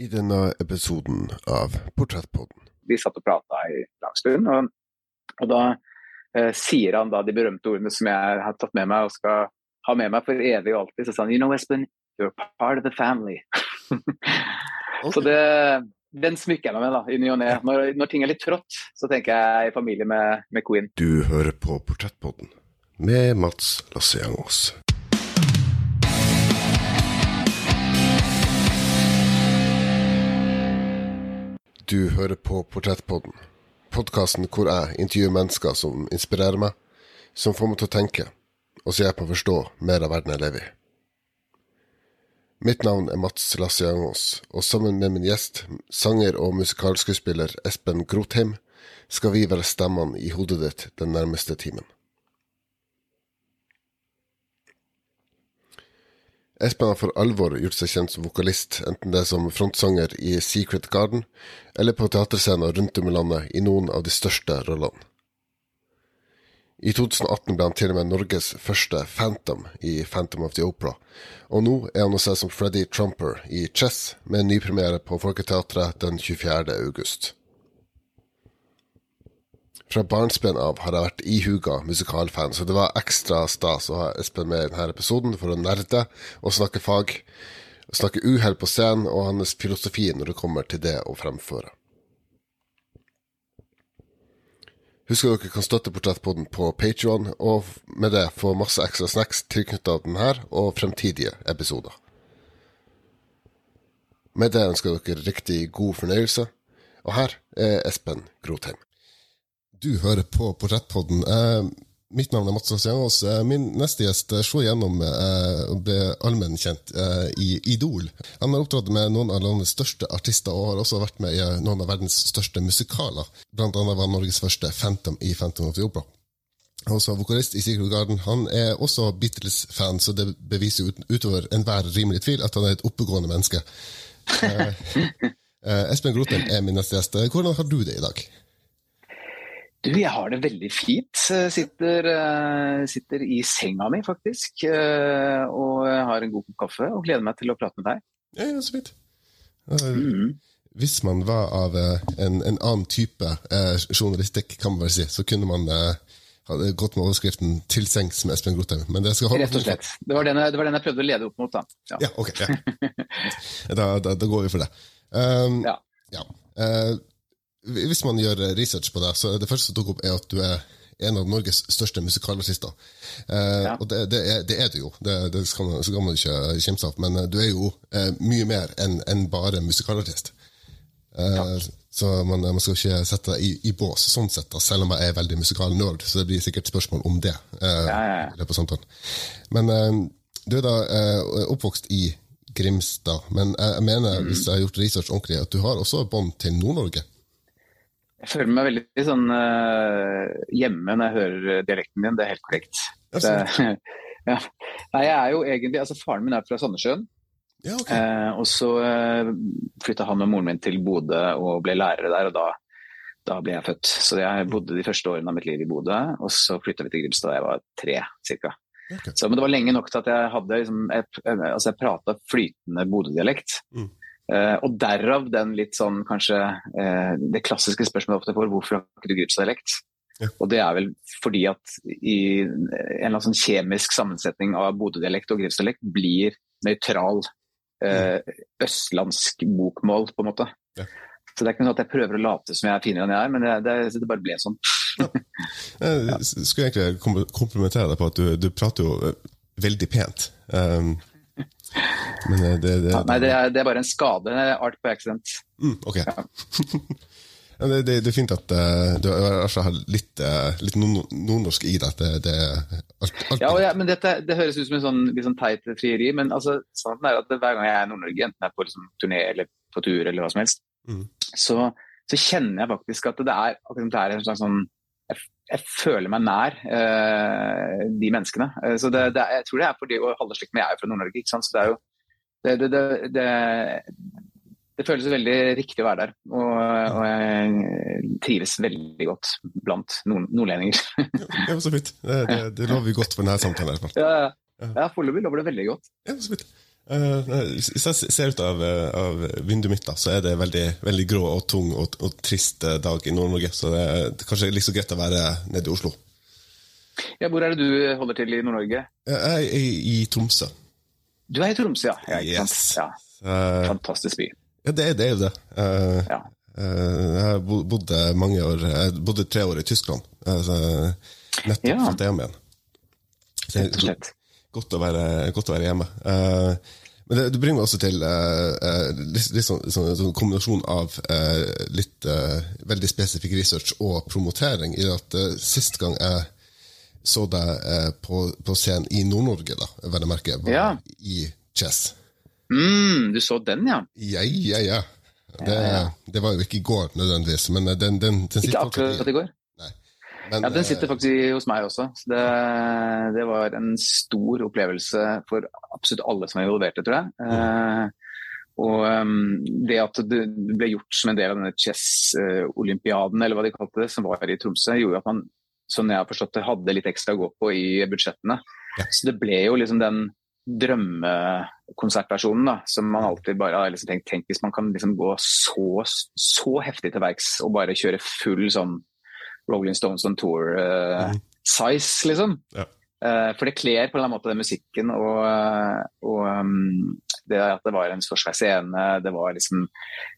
i denne episoden av Portrettpodden. Vi satt og prata i lang stund, og, og da eh, sier han da de berømte ordene som jeg har tatt med meg og skal ha med meg for evig og alltid. Så sa han You know, Espen, you're part of the family. okay. Så det, den smykker jeg meg med da, i ny og ne. Når, når, ting er litt trått, så tenker jeg i familie med, med Queen. Du hører på Portrettpodden med Mats Lasseangås. Du hører på Portrettpodden, podkasten hvor jeg intervjuer mennesker som inspirerer meg, som får meg til å tenke, og som hjelper meg å forstå mer av verden jeg lever i. Mitt navn er Mats Lassiangos, og sammen med min gjest, sanger og musikalskuespiller Espen Grotheim, skal vi være stemmene i hodet ditt den nærmeste timen. Espen har for alvor gjort seg kjent som vokalist, enten det er som frontsanger i Secret Garden, eller på teaterscener rundt om i landet i noen av de største rollene. I 2018 ble han til og med Norges første Phantom i Phantom of the Opera, og nå er han å se som Freddy Trumper i Chess, med en nypremiere på Folketeatret den 24. august. Fra barnsben av har jeg vært ihuga musikalfan, så det var ekstra stas å ha Espen med i denne episoden for å nerde og snakke fag, snakke uhell på scenen og hans filosofi når det kommer til det å fremføre. Husk at dere kan støtte Portrettpodden på Patrion, og med det få masse ekstra snacks tilknyttet denne og fremtidige episoder. Med det ønsker dere riktig god fornøyelse, og her er Espen Grotheim. Du hører på Portrettpodden. Eh, mitt navn er Mats Asiangås. Eh, min neste gjest eh, slo gjennom eh, og ble allmennkjent eh, i Idol. Han har opptrådt med noen av landets største artister og har også vært med i eh, noen av verdens største musikaler. Blant annet var Norges første Phantom i Phantom of the Opera. Er også vokalist i Secret Garden. Han er også Beatles-fan, så det beviser ut, utover enhver rimelig tvil at han er et oppegående menneske. Espen Grotheim er min neste gjest. Hvordan har du det i dag? Du, jeg har det veldig fint. Sitter, uh, sitter i senga mi, faktisk. Uh, og har en god kopp kaffe og gleder meg til å prate med deg. Ja, ja så fint. Uh, mm. Hvis man var av en, en, annen type journalistikk, kan man vel si, så kunne man hadde gått med overskriften 'Til sengs med Espen Grotheim'. Rett og slett. Det var, den, det var, den, jeg prøvde å lede opp mot, da. Ja, ja ok. Ja. da, da, da, går vi for det. Um, ja. ja. Hvis man gjør research på deg, så er det første som dukker opp, er at du er en av Norges største musikalartister. Eh, ja. Og det, det, er, det, er, du jo, det, det skal, man, skal man ikke kimse av. Men eh, du er jo eh, mye mer enn en bare musikalartist. Eh, så man, man, skal ikke sette deg i, i, bås, sånn sett, da, selv om jeg er veldig musikalnerd. Så det blir sikkert spørsmål om det. Eh, ja, ja. Men eh, du er da oppvokst i Grimstad. Men jeg, mener, mm. hvis jeg har gjort research ordentlig, at du har også bånd til Nord-Norge? Jeg føler meg veldig sånn uh, hjemme når jeg hører dialekten din, det er helt korrekt. Det, ja. Nei, jeg er jo egentlig, altså Faren min er fra Sandnessjøen. Ja, okay. eh, og så eh, flytta han og moren min til Bodø og ble lærere der, og da, da ble jeg født. Så jeg bodde de første årene av mitt liv i Bodø, og så flytta vi til Grimstad da jeg var tre ca. Okay. men det var lenge nok til at jeg hadde liksom, jeg, altså jeg prata flytende bodødialekt. Mm. Uh, og derav den litt sånn kanskje uh, det klassiske spørsmålet ofte får hvorfor har ikke du gripsdialekt? Ja. Og det er vel fordi at i en eller annen sånn kjemisk sammensetning av Bodø-dialekt og gripsdialekt blir nøytral uh, østlandsk bokmål, på en måte. Ja. Så det er ikke noe at jeg prøver å late som jeg er finere enn jeg er, men det, det, det bare ble sånn. ja. Jeg skulle egentlig komplimentere deg på at du, du prater jo veldig pent. Um, men det, det, det, nei, det er, det er, bare en skade. Art by accident. Mm, ok. Ja. det, det, er fint at uh, du har litt, uh, litt nordnorsk i deg. Det, alt, alt ja, ja, men dette, det høres ut som en sånn, sånn teit frieri, men altså, sannheten er at hver gang jeg er i Nord-Norge, enten jeg er på liksom, turné eller på tur eller hva som helst, mm. så, så, kjenner jeg faktisk at det er, det er en slags sånn jeg, føler meg nær eh, de menneskene. Uh, så det, det, jeg tror det er fordi og halve slekten min er jo fra Nord-Norge. ikke sant? Så det er jo det, det, det, føles veldig riktig å være der. Og, og jeg trives veldig godt blant nord nordlendinger. ja, så fint. Det, lover godt for denne samtalen. Ja, ja. ja foreløpig lover det veldig godt. Ja, så fint. Uh, hvis jeg ser ut av, av, vinduet mitt, da, så er det veldig, veldig grå og tung og, og trist dag i Nord-Norge. Så det er, det er kanskje like så greit å være nede i Oslo. Ja, Hvor er det du holder til i Nord-Norge? Jeg er i, Tromsø. Du er i Tromsø, ja. ja, yes. ja. Fantastisk by. Ja, det, det er jo det. Uh, ja. jeg har bodd mange år Jeg bodde tre år i Tyskland. Nettopp ja. flyttet hjem igjen. Så. Godt å være, godt å være hjemme. Uh, men det, det, bringer meg også til uh, litt, litt sånn, sånn, sånn, kombinasjon av uh, litt veldig spesifikk research og promotering. i at Sist gang jeg så deg på, på, scenen i Nord-Norge, da, vel å merke, var ja. i Chess. Mm, du så den, ja? Ja, ja, ja. Det, ja, ja. det var jo ikke i går nødvendigvis, men den, den, den Ikke akkurat i går? Men, ja, Den sitter eh, faktisk hos meg også. Det, det, var en stor opplevelse for absolutt alle som er involvert, tror jeg. Mm. Uh, og um, det at det ble gjort som en del av denne chess-olympiaden, eller hva de kalte det, som var i Tromsø, gjorde at man som jeg har forstått det, hadde litt ekstra å gå på i budsjettene. Ja. Så det ble jo liksom den drømmekonsertversjonen da, som man alltid bare har liksom tenkt Tenk hvis man kan liksom gå så, så heftig til verks og bare kjøre full sånn Rolling Stones on tour-size, uh, liksom. Ja. Uh, for det kler på en eller annen måte den musikken og, og um, det at det var en så svær scene, det var liksom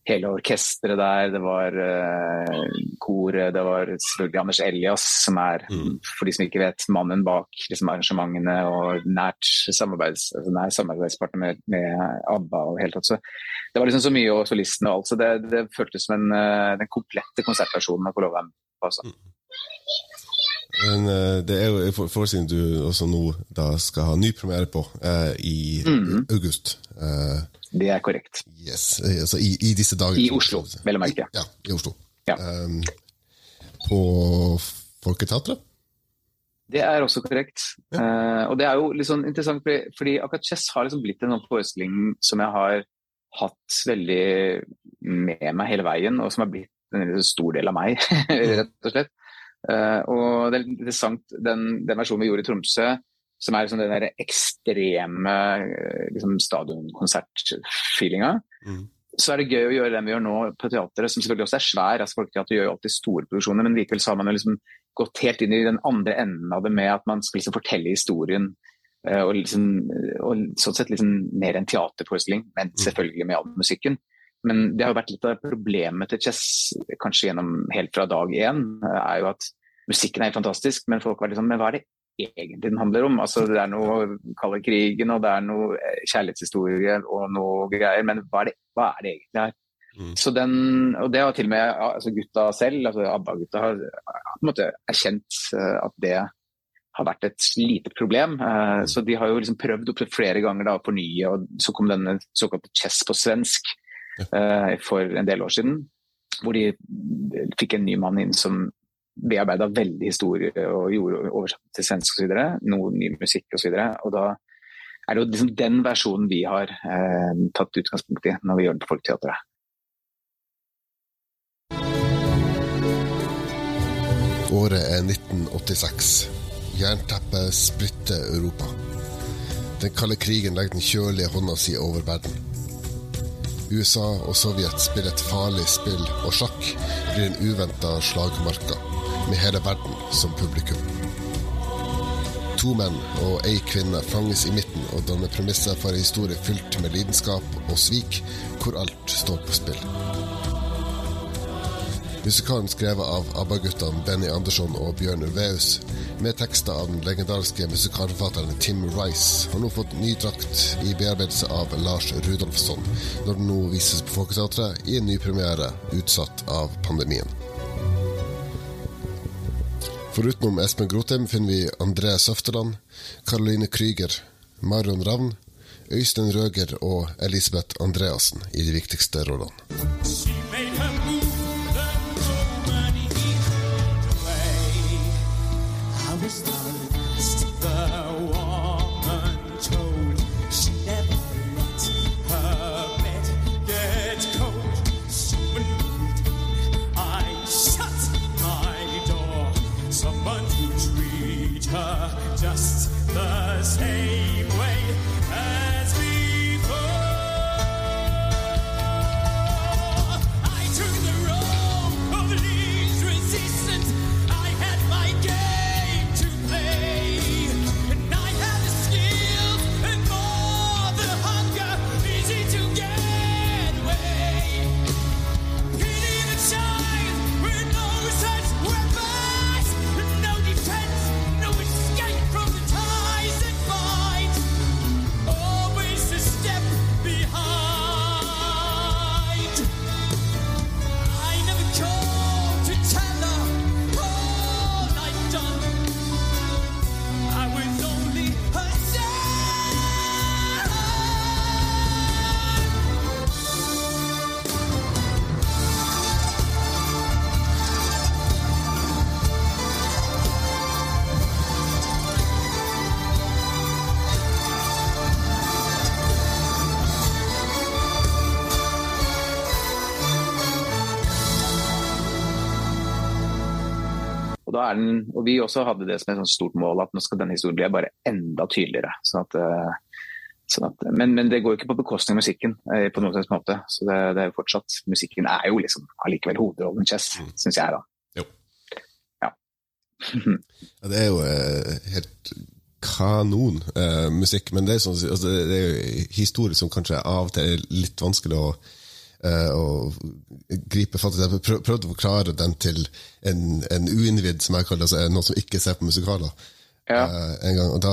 hele orkesteret der, det var uh, koret, det var selvfølgelig Anders Elias, som er, mm. for de som ikke vet, mannen bak liksom, arrangementene og nært samarbeids, altså, nær samarbeidspartner med, med, ABBA og helt tatt. Så det var liksom så mye, og solisten og alt. Så det, det føltes som en, den komplette konsertversjonen av Kolova Altså. Men uh, det er jo en forestilling du også nå da skal ha ny premiere på eh, i mm. august. Eh, det er korrekt. Yes, altså i, i disse dager. I Oslo, vel å merke. Ja, i Oslo. Ja. Um, på Folketeatret? Det er også korrekt. Ja. og det er jo litt sånn interessant, fordi, fordi akkurat Chess har liksom blitt en sånn forestilling som jeg har hatt veldig med meg hele veien, og som har blitt en stor del av meg, rett og slett. Uh, og det er interessant, den, den, versjonen vi gjorde i Tromsø, som er liksom den der ekstreme liksom, stadionkonsertfeelinga, mm. så er det gøy å gjøre den vi gjør nå på teatret, som selvfølgelig også er svær. altså Folketeatret gjør jo alltid store produksjoner, men likevel så har man jo liksom gått helt inn i den andre enden av det med at man skal liksom fortelle historien. Uh, og, liksom, og sånn sett liksom mer en teaterforestilling, men mm. selvfølgelig med all musikken. Men det har jo vært litt av problemet til Chess kanskje gjennom helt fra dag én, er jo at musikken er helt fantastisk, men folk var liksom Men hva er det egentlig den handler om? Altså Det er noe kalde krigen, og det er noe eh, kjærlighetshistorie og noe greier, men hva er det, hva er det egentlig her? Mm. Så den, og det har til og med altså gutta selv, altså ABBA-gutta, har på en måte erkjent eh, at det har vært et lite problem. Uh, så de har jo liksom prøvd opp flere ganger da, å fornye, og så kom denne såkalte Chess på svensk uh, for en del år siden. Hvor de fikk en ny mann inn som bearbeida veldig historie og gjorde oversatt til svensk osv. Noe ny musikk osv. Da er det jo liksom den versjonen vi har uh, tatt utgangspunkt i når vi gjør det på Folketeatret. Året er 1986. Jernteppet splitter Europa. Den kalde krigen legger den kjølige hånda si over verden. USA og Sovjet spiller et farlig spill, og sjakk blir en uventa slagmarka, med hele verden som publikum. To menn og ei kvinne fanges i midten og danner premisser for en historie fylt med lidenskap og svik, hvor alt står på spill. Musikalen skrevet av ABBA-guttene Benny Andersson og Bjørn Ulveus, med tekster av den legendariske musikalforfatteren Tim Rice, har nå fått ny drakt i bearbeidelse av Lars Rudolfsson, når den nå vises på Folketeatret i en ny premiere utsatt av pandemien. Forutenom Espen Grotheim finner vi André Søfteland, Caroline Krüger, Marion Ravn, Øystein Røger og Elisabeth Andreassen i de viktigste rollene. history. Den, og, vi også hadde det som et stort mål at nå skal denne historien bli bare enda tydeligere. Sånn at, sånn at, men, men, det går ikke på bekostning av musikken uh, på noen måte. Så det, det, er fortsatt, Musikken er jo liksom allikevel hovedrollen Chess, mm. syns jeg, da. Jo. Ja. ja det er jo uh, helt kanon musikk, men det er, sånn, altså, det er jo historie som kanskje av og til er litt vanskelig å og eh, gripe fatt i det. Prøvde å forklare den til en, en uinnvidd, som jeg kaller det, altså noen som ikke ser på musikaler. Ja. Uh, en gang, og da,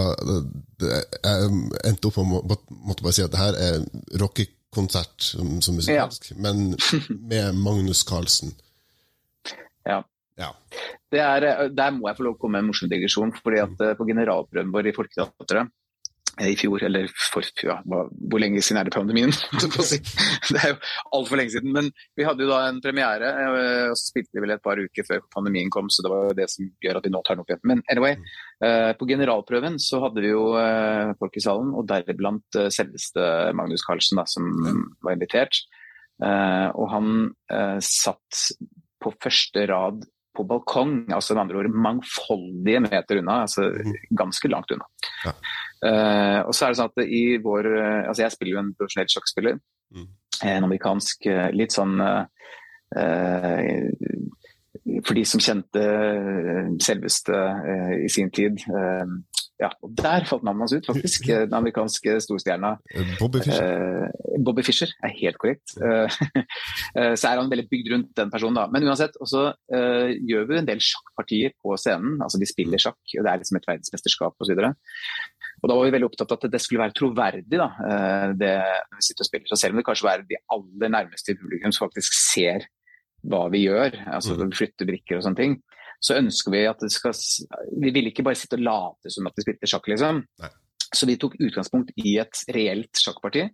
da Jeg endte opp med å måtte bare si at det her er rockekonsert som, som musikalsk, ja. men med Magnus Carlsen. Ja. ja. Er, eh, der må jeg få lov å komme med en morsom digresjon. fordi at På generalprøven vår i Folketeatret i fjor, eller for ja, hvor lenge siden er det pandemien? det er jo altfor lenge siden. Men vi hadde jo da en premiere, eh, og så spilte vi vel et par uker før pandemien kom, så det var jo det som gjør at vi nå tar den opp igjen. Men anyway, uh, på generalprøven så hadde vi jo uh, folk i salen, og deriblant selveste Magnus Carlsen, da, som var invitert. og han satt på første rad på balkong, altså med andre ord mangfoldige meter unna, altså mm. ganske langt unna. Ja. Uh, og så er det sånn at i vår uh, Altså jeg spiller jo en profesjonell sjakkspiller. Mm. En amerikansk uh, litt sånn For de som kjente selveste i sin tid ja, og Der falt navnet hans ut, faktisk. Den amerikanske storstjerna. Bobby Fischer. Bobby Fischer er helt korrekt. så er han veldig bygd rundt den personen, da. Men uansett, også gjør vi en del sjakkpartier på scenen. Altså de spiller sjakk, og det er liksom et verdensmesterskap osv. Og Da var vi veldig opptatt av at det skulle være troverdig, da, eh, det vi sitter og spiller. Så selv om det kanskje er de aller nærmeste i publikum som faktisk ser hva vi gjør, altså mm. flytter brikker og sånne ting, så ønsker vi at det skal Vi vil ikke bare sitte og late som at vi spilte sjakk, liksom. Nei. Så vi tok utgangspunkt i et reelt sjakkparti.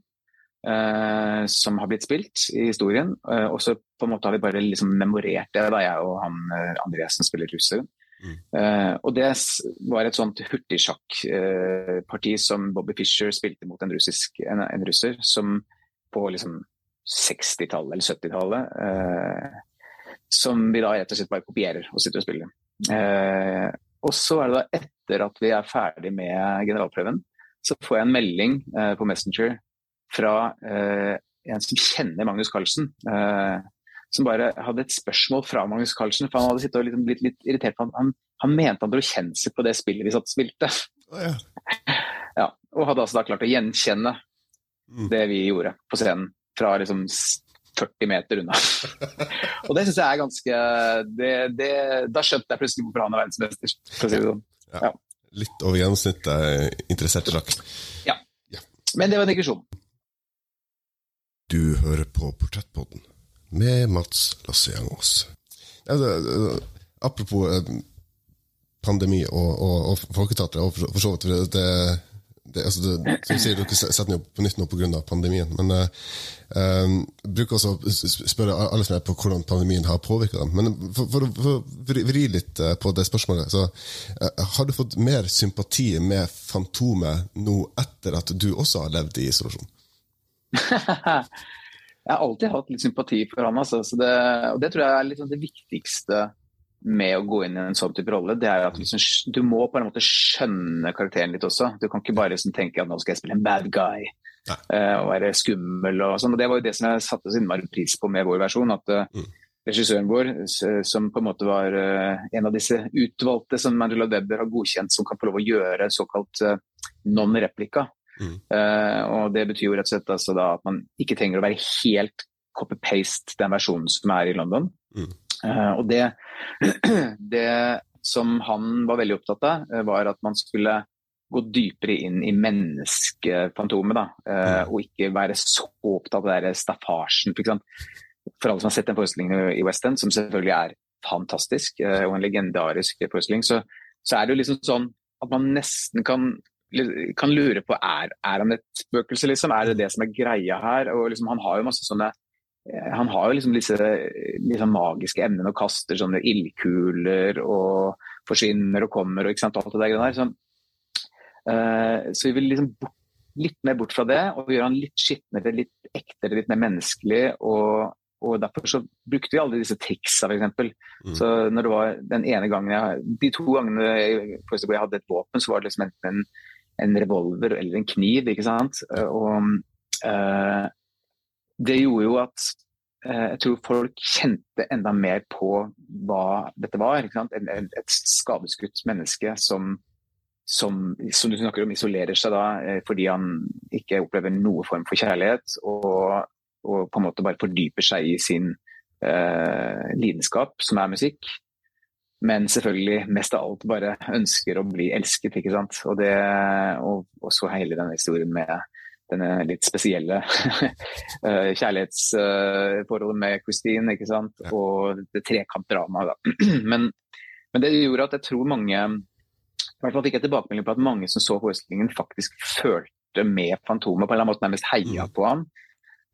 Uh, som har blitt spilt i historien. Uh, og så på en måte har vi bare liksom memorert det, da jeg og han uh, Andreassen spiller russer. Uh, og det var et sånt hurtigsjakkparti uh, som Bobby Fischer spilte mot en, russisk, en, en russer, som på liksom 60-tallet eller 70-tallet uh, Som vi da rett og slett bare kopierer og sitter og spiller. Og så er det da etter at vi er ferdig med generalprøven, så får jeg en melding på Messenger fra en som kjenner Magnus Carlsen. Uh, som bare hadde et spørsmål fra Magnus Carlsen. For han hadde sittet og liksom blitt litt irritert på han, han, mente han dro kjensel på det spillet vi satt spilte. Oh, ja. ja. og hadde altså da klart å gjenkjenne mm. det vi gjorde på scenen fra liksom 40 meter unna. og det syns jeg er ganske det, det, Da skjønte jeg plutselig hvorfor han er verdensmester, for å si det sånn. Ja. Litt over gjennomsnittet interessert sjakk. Ja. ja. Men det var en digresjon. Du hører på Portrettpodden med Mats Lasseangås. Apropos eh, pandemi og, og, og folketeatret, og for, så vidt det, det, altså det, som sier, Dere setter den opp på nytt nå pga. pandemien. Men uh, um, bruker også å spørre alle som er på hvordan pandemien har påvirka dem. Men for, å vri litt på det spørsmålet, så uh, har du fått mer sympati med Fantomet nå etter at du også har levd i isolasjon? jeg har alltid hatt litt sympati for han. Altså. Det, og det tror jeg er liksom det viktigste med å gå inn i en sånn type rolle. det er at liksom, Du må på en måte skjønne karakteren litt også. Du kan ikke bare liksom, tenke at nå skal jeg spille en bad guy uh, og være skummel. og sånn. Og Det var jo det som jeg satte så innmari pris på med vår versjon. at uh, mm. Regissøren vår, som på en måte var uh, en av disse utvalgte som Mandela Webber har godkjent, som kan få lov å gjøre såkalt non-replika. Mm. Uh, og Det betyr jo rett og slett altså at man ikke trenger å være helt copy-paste den versjonen som er i London. Mm. Uh, og det, det, som han var veldig opptatt av, uh, var at man skulle gå dypere inn i menneskefantomet. da, mm. Og ikke være så opptatt av den staffasjen. For, for alle som har sett den forestillingen i West End, som selvfølgelig er fantastisk og en legendarisk forestilling, så, så er det jo liksom sånn at man nesten kan kan lure på er, er han et spøkelse, liksom? Er det det som er greia her? Og liksom, han har jo masse sånne eh, han har jo liksom disse liksom magiske emnene og kaster sånne ildkuler og forsvinner og kommer og ikke sant, alt det der. Så, uh, så vi vil liksom bort, litt mer bort fra det og gjøre han litt skitnere, litt ektere, litt mer menneskelig. Og og derfor så brukte vi alle disse triksa, f.eks. Mm. Så når det var den ene gangen jeg, De to gangene jeg, jeg hadde et våpen, så var det liksom enten en, en revolver eller en kniv. ikke sant? Og uh, det gjorde jo at uh, jeg tror folk kjente enda mer på hva dette var. ikke sant? En, et skadeskutt menneske som som, som, du snakker om, isolerer seg da eh, fordi han ikke opplever noe form for kjærlighet. Og, og på en måte bare fordyper seg i sin eh, lidenskap, som er musikk. Men selvfølgelig mest av alt bare ønsker å bli elsket, ikke sant. Og, det, og, og så hele denne historien med denne litt spesielle eh, kjærlighetsforholdet med Christine, ikke sant. Og det trekantdramaet, da. Men, men det gjorde at jeg tror mange i hvert fall fikk jeg tilbakemelding på at mange som så forestillingen, faktisk følte med Fantomet. På en eller annen måte nærmest heia mm. på ham.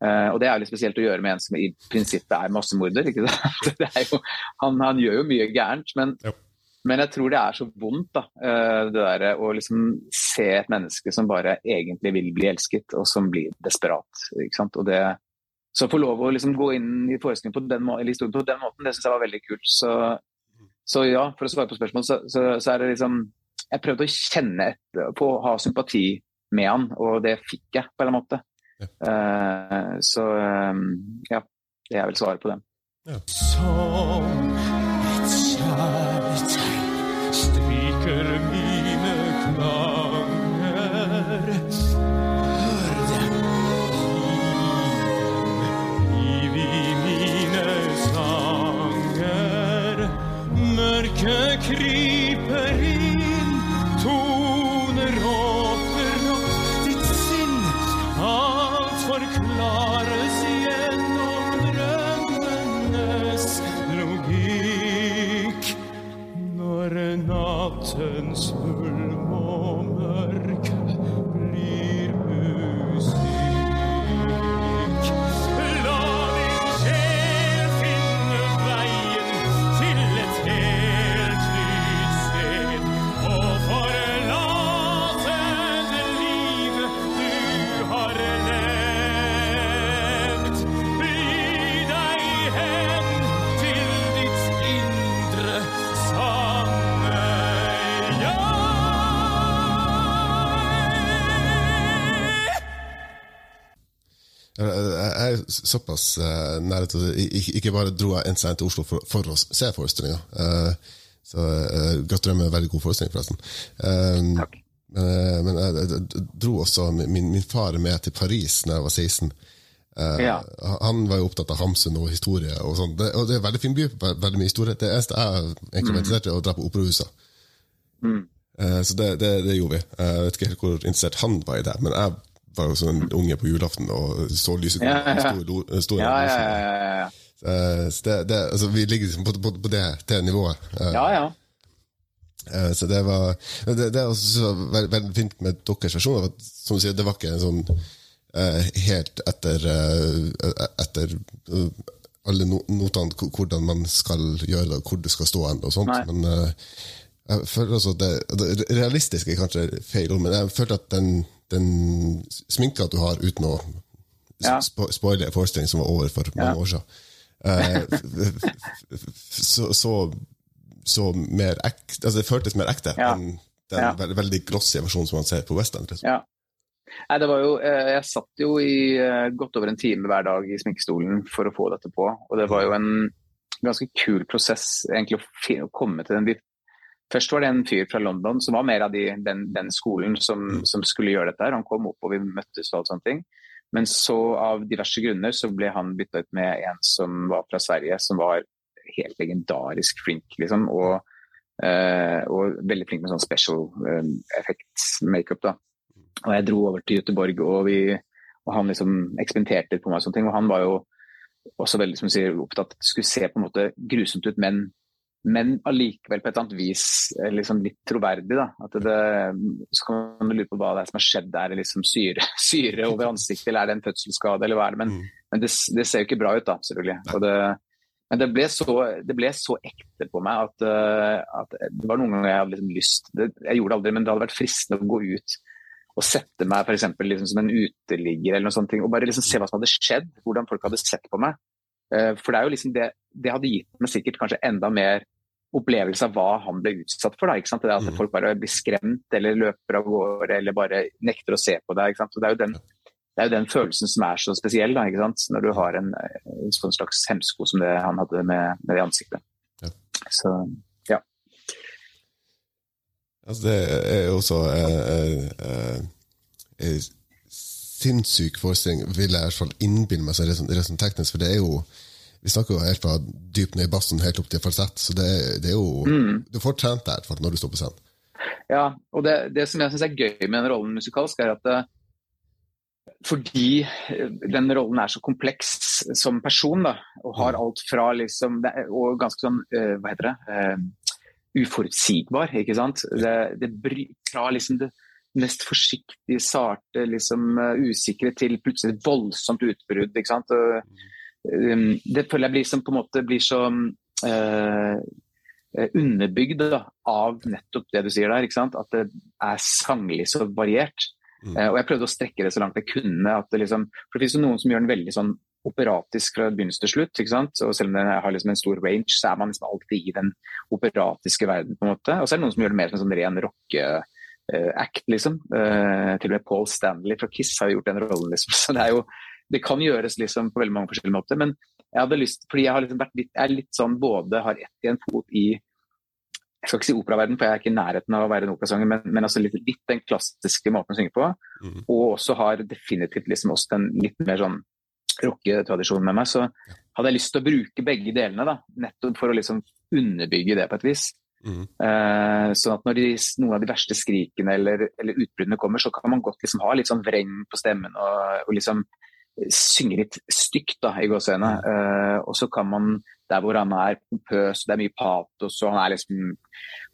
Uh, og det er jo litt spesielt å gjøre med en som i prinsippet er massemorder. ikke sant? Jo, han, han, gjør jo mye gærent, men, men, jeg tror det er så vondt da, uh, det der, å liksom se et menneske som bare egentlig vil bli elsket, og som blir desperat. ikke sant? Og det, så å få lov å liksom gå inn i forestillingen på den, eller historien på den måten, det syns jeg var veldig kult. Så, så, ja, for å svare på spørsmålet, så, så, så er det liksom jeg prøvde å kjenne etter, på å ha sympati med han, og det fikk jeg på en eller annen måte. Uh, så um, ja, det er vel svaret på den. Ja. Som et kjærtegn såpass uh, nære til Ikke bare dro jeg en seg til Oslo for, for å se forestillinga. Uh, så uh, gratulerer med en veldig god forestilling, forresten. Uh, Takk. Men, jeg, dro også min, min, far med til Paris da jeg var 16. Ja. Han var jo opptatt av Hamsun og historie. Og sånn. Det, og det er en veldig fin by, veldig mye historie. Det eneste jeg egentlig var mm. interessert i, å dra på operahuset. Mm. så det, det, det, gjorde vi. Jeg vet ikke helt hvor interessert han var i det, men jeg var jo sånn unge på julaften og så lyset ja, ja, ja. ja, ja, ja, ja. Så det, det, altså, vi ligger liksom på, på, på det, det, nivået. Ja, ja. Eh, så det var Det, det også veldig, veldig, fint med deres versjon. Som du sier, det var ikke en sånn helt etter, uh, etter alle notene hvordan man skal gjøre det, hvor det skal stå hen og sånt. Nei. Men jeg føler også at det, det realistisk er kanskje feil ord, men jeg følte at den den sminka du har, uten å ja. spoile en forestilling som var over for mange år siden, Uh, så, så, så, mer ekte altså Det føltes mer ekte ja. enn den ja. veldig, veldig glossy versjonen som man ser på West End. Liksom. Ja. Nei, det var jo, eh, jeg satt jo i eh, godt over en time hver dag i sminkestolen for å få dette på. Og det var jo en ganske kul prosess egentlig å komme til den Først var det en fyr fra London som var mer av de, den, den, skolen som, mm. som, skulle gjøre dette. her. Han kom opp og vi møttes og alt sånne ting. Men så av diverse grunner så ble han bytta ut med en som var fra Sverige, som var helt legendarisk flink, liksom. Og, uh, og veldig flink med sånn special uh, effects makeup, da. Og jeg dro over til Göteborg, og, vi, og han liksom eksperimenterte på meg og sånne ting. Og han var jo også veldig som sier, opptatt skulle se på en måte grusomt ut, men men allikevel på et eller annet vis eh, liksom litt troverdig. Da. At det, så kan man lure på hva det er som har skjedd. Er det liksom syre, syre over ansiktet, eller er det en fødselsskade, eller hva er det? Men, mm. men det, det, ser jo ikke bra ut, da, selvfølgelig. Det, men det ble, så, det ble, så, ekte på meg at, uh, at, det var noen ganger jeg hadde liksom lyst Jeg gjorde det aldri, men det hadde vært fristende å gå ut og sette meg eksempel, liksom, som en uteligger eller noe sånt, og bare liksom se hva som hadde skjedd. Hvordan folk hadde sett på meg. Uh, for det er jo liksom det, det hadde gitt meg sikkert kanskje enda mer opplevelse av hva han ble utsatt for. Da, ikke sant? Det At mm. folk bare blir skremt eller løper av gårde eller bare nekter å se på deg. Det, er jo den, det er jo den følelsen som er så spesiell, da, når du har en, en sånn slags hemsko som det han hadde med, med det ansiktet. Ja. Så ja. Altså, det er jo også eh, eh, eh, sinnssyk forestilling, vil jeg i hvert fall innbille meg, så det er sånn teknisk. For det er jo vi snakker jo helt fra dypt ned i bassen helt opp til falsett, så det, det, er jo mm. Du får trent der når du står på scenen. Ja, og det, det som jeg syns er gøy med den rollen musikalsk, er at det, eh, fordi eh, den rollen er så kompleks som person, da, og har mm. alt fra liksom Og ganske sånn, eh, hva heter det, uforutsigbar, ikke sant. Det, det fra liksom det mest forsiktige, sarte, liksom usikre til plutselig et voldsomt utbrudd. ikke sant. Og, mm. Um, det føler jeg blir, som, på en måte, blir så uh, underbygd da, av nettopp det du sier der. At det er sanglig så variert. Mm. Uh, og jeg prøvde å strekke det så langt jeg kunne. Det liksom, for det finnes jo noen som gjør den veldig sånn operatisk fra begynnelse til slutt. ikke sant? Og selv om den har liksom en stor range, så er man liksom alltid i den operatiske verden. på en måte. Og så er det noen som gjør det mer som en sånn ren rocke-act, liksom. Uh, til og med Paul Stanley fra Kiss har gjort den rollen. liksom. Så det er jo det kan gjøres liksom på veldig mange forskjellige måter. Men jeg hadde lyst, fordi jeg har liksom vært litt, jeg er litt sånn både har ett i en fot i jeg skal ikke si operaverden, for jeg er ikke i nærheten av å være en operasanger, men, men altså litt, litt, den klassiske måten å synge på. Mm. Og også har definitivt liksom også den litt mer sånn rocketradisjonen med meg. Så hadde jeg lyst til å bruke begge delene, da, nettopp for å liksom underbygge det på et vis. Mm. Uh, sånn at når de, noen av de verste skrikene eller, eller, utbruddene kommer, så kan man godt liksom ha litt sånn vreng på stemmen og, og liksom synge litt stygt, da, i gåseøynene. Uh, og så kan man, der hvor han er pompøs, det er mye patos, og han er liksom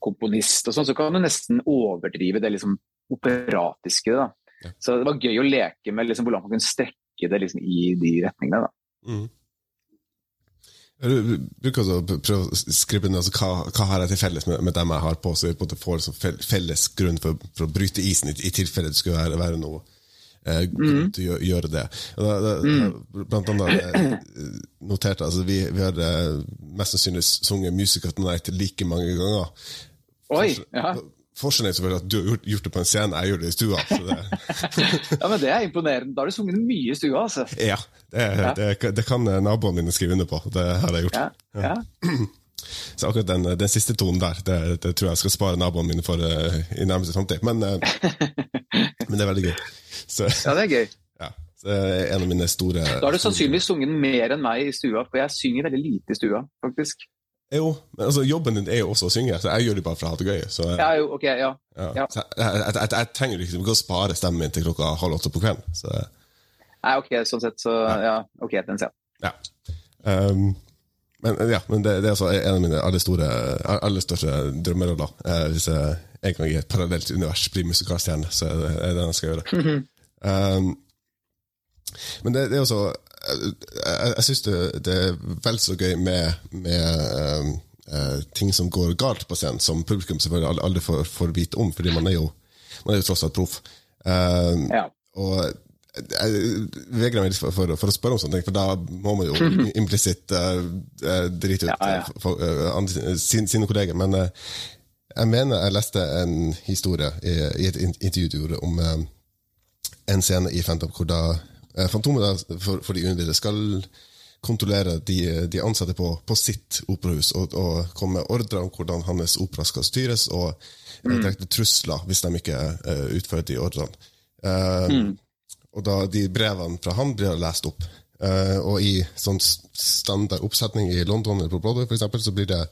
komponist og sånn, så kan du nesten overdrive det liksom operatiske. da. Ja. Så det var gøy å leke med liksom, hvor langt man kunne strekke det liksom, i de retningene. da. Mm. Du bruker også å prøve å skrive ned altså, hva, hva har jeg til felles med, med, dem jeg har på, så vi får liksom felles grunn for, for, å bryte isen, i, i tilfelle det skulle være, være noe eh, mm. gjøre det. Da, da, mm. Blant annet eh, noterte altså, vi, vi har eh, mest sannsynlig sunget 'Music of the Night' like mange ganger. Oi, ja. Forskjellen er selvfølgelig at du har gjort det på en scene, jeg gjør det i stua. Det... ja, men Det er imponerende. Da har du sunget mye i stua, altså. Ja, det, ja. det, det kan naboene mine skrive under på. Det har jeg gjort. Ja. ja. Så akkurat den, den, siste tonen der, det, det, tror jeg skal spare naboene mine for uh, i nærmeste framtid. Men, uh, men, det er veldig gøy. Så, ja, det er gøy. Ja, det er en av mine store Da har du sannsynligvis sunget mer enn meg i stua, for jeg synger veldig lite i stua, faktisk. Jo, men altså, jobben din er jo også å synge, så jeg gjør det bare for å ha det gøy. Så, ja, jo, ok, ja. ja. ja. Jeg, jeg, jeg, jeg, trenger liksom ikke å spare stemmen min til klokka halv åtte på kvelden. Så. Nei, ok, sånn sett, så ja. Ok, den ser jeg. Ja. Um, men, ja, men det, det, er altså en av mine aller, store, aller største drømmeroller. Eh, hvis jeg en gang i et parallelt univers blir musikalstjerne, så er det det jeg skal gjøre. Mm -hmm. um, men det, det, er også Jeg, jeg syns det, det, er vel så gøy med, med um, uh, ting som går galt på scenen, som publikum selvfølgelig aldri får, får vite om, fordi man er jo, man er jo tross alt proff. Um, ja. Og jeg vegrer meg litt for, for, for, å spørre om sånne ting, for da må man jo implisitt uh, drite ut ja, ja. For, uh, sine, sine kolleger. Men uh, jeg mener jeg leste en historie i, i et intervju du gjorde om en scene i Phantom hvor da Fantomet da, for, for de uinnvidde skal kontrollere de, de ansatte på, på sitt operahus og, og, komme med ordre om hvordan hans opera skal styres, og mm. direkte trusler hvis de ikke utfører de ordrene. Mm. Og da de brevene fra han blir lest opp. Uh, og i sånn standard oppsetning i London eller på Broadway for eksempel, så blir det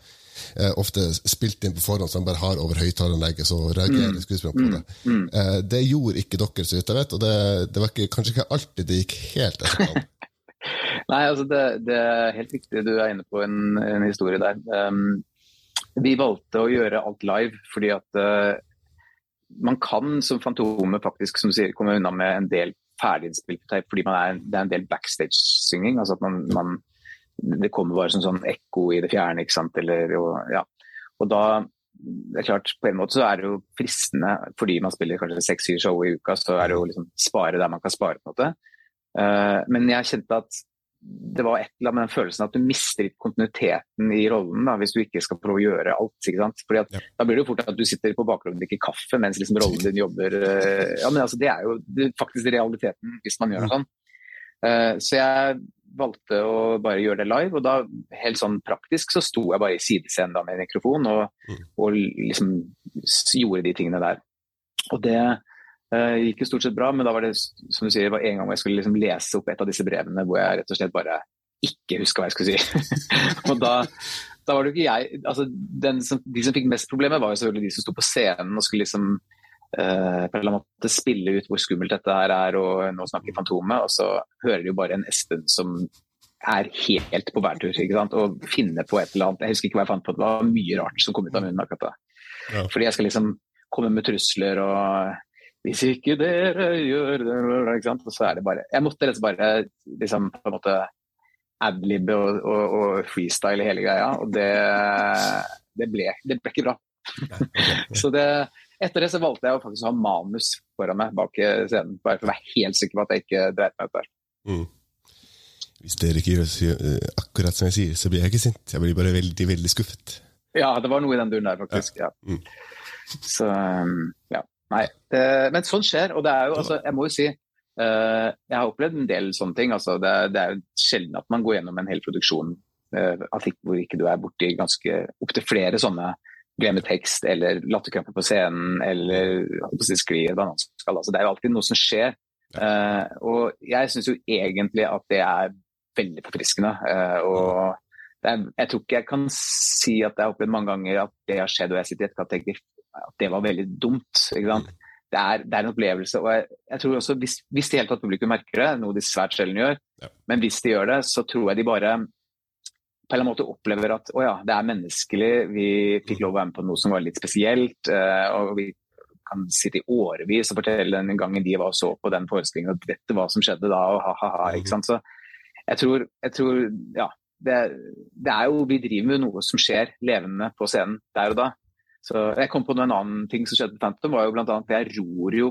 uh, ofte spilt inn på forhånd, så de bare har over høyttaleranlegget, så reagerer mm. skuespillerne på det. Mm. Uh, det gjorde ikke dere, så vidt jeg vet, og det, det var ikke, kanskje ikke alltid det gikk helt etter planen. Nei, altså det, det, er helt riktig, du er inne på en, en historie der. Um, vi valgte å gjøre alt live fordi at man kan som Fantomet faktisk, som du sier, komme unna med en del ferdiginnspilt fordi er, det er en del backstage-synging. altså at man, man, Det kommer bare som sånn ekko i det fjerne. ikke sant, Eller, og, ja. og da det er klart, På en måte så er det jo fristende, fordi man spiller kanskje seks-syv show i uka, så er det jo liksom spare der man kan spare. på en måte. Uh, men jeg kjente at det var et eller annet med den følelsen at du mister kontinuiteten i rollen da, hvis du ikke skal prøve å gjøre alt. ikke sant? Fordi at, ja. Da blir det jo fort at du sitter på bakrommet og drikker kaffe mens liksom rollen din jobber. Uh, ja, men altså, Det er jo faktisk realiteten hvis man gjør det sånn. Uh, så jeg valgte å bare gjøre det live, og da helt sånn praktisk så sto jeg bare i sidescenen da med mikrofon og, mm. og liksom gjorde de tingene der. Og det uh, gikk jo stort sett bra, men da var det som du sier, det var en gang jeg skulle liksom lese opp et av disse brevene hvor jeg rett og slett bare ikke huska hva jeg skulle si. og da, da, var det jo ikke jeg altså som, De som fikk mest problemer, var jo selvfølgelig de som sto på scenen og skulle liksom uh, på en eller annen måte spille ut hvor skummelt dette her er, og nå snakker Fantomet, og så hører de jo bare en Espen som er helt på bærtur ikke sant? og finner på et eller annet. Jeg husker ikke hva jeg fant på, det var mye rart som kom ut av munnen akkurat da. Ja. Fordi jeg skal liksom komme med trusler og hvis ikke dere gjør det ikke sant? Og så er det bare Jeg måtte rett og slett bare liksom på en måte adlibbe og, og, og, freestyle hele greia, og det, det, ble, det ble ikke bra. så det, etter det så valgte jeg å faktisk ha manus foran meg bak scenen, bare for å være helt sikker på at jeg ikke dreit meg ut der. Mm. Hvis dere ikke gjør akkurat som jeg sier, så blir jeg ikke sint. Jeg blir bare veldig, veldig skuffet. Ja, det var noe i den duren der, faktisk. ja. ja. Mm. Så um, ja. Nei. Det, men sånn skjer. Og det er jo, altså, jeg må jo si uh, Jeg har opplevd en del sånne ting. Altså, det, det er jo sjelden at man går gjennom en hel produksjon uh, hvor ikke du er borti ganske opptil flere sånne glemmer tekst eller latterkrampe på scenen eller bananskall. Altså, det er jo alltid noe som skjer. Uh, og jeg syns jo egentlig at det er veldig forfriskende. og er, jeg tror ikke jeg kan si at jeg har opplevd mange ganger at det har skjedd og jeg sitter i etterkant og tenker at det var veldig dumt. Det er, det, er, en opplevelse. og jeg, jeg tror også Hvis, hvis det hele tatt publikum merker det, noe de svært sjelden gjør, ja. men hvis de gjør det, så tror jeg de bare på en eller annen måte opplever at å ja, det er menneskelig, vi fikk lov å være med på noe som var litt spesielt. Eh, og vi kan sitte i årevis og fortelle den gangen de var og så på den forestillingen at dette hva som skjedde da, og ha-ha-ha. ikke sant? Så jeg tror, jeg tror ja, det, det, er jo, Vi driver med noe som skjer levende på scenen der og da. Så jeg kom på en annen ting som skjedde på Phantom, var jo bl.a. jeg ror jo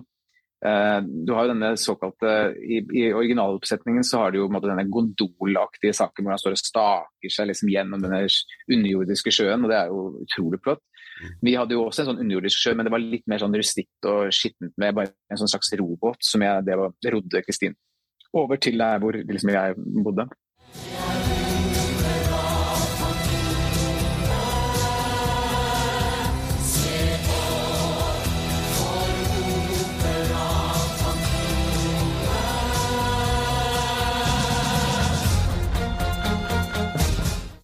Du har jo denne såkalte I, i originaloppsetningen så har du jo måte, denne gondolaktige saken hvor han står og staker seg liksom, gjennom denne underjordiske sjøen, og det er jo utrolig flott. Mm. Vi hadde jo også en sånn underjordisk sjø, men det var litt mer sånn rustikt og skittent med bare en sånn slags robåt som jeg det var, rodde Kristin over til der hvor liksom, jeg bodde.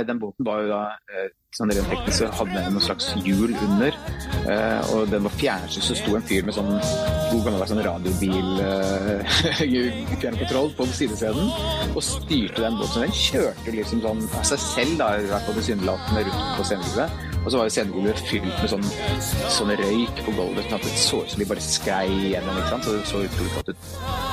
Den båten var jo da eh, sånn rent teknisk så hadde den noen slags hjul under. Eh, og den var fjernstyrt, så sto en fyr med sånn god gammeldags sånn radiobil eh, fjernkontroll på sidescenen og styrte den båten. Så den kjørte liksom sånn av seg selv, da, i hvert fall tilsynelatende rundt på scenegulvet. Og så var jo scenegulvet fylt med sånn, sånn røyk på gulvet, sånn at det så ut som de bare skrei gjennom. ikke sant? Så det så utrolig flott ut.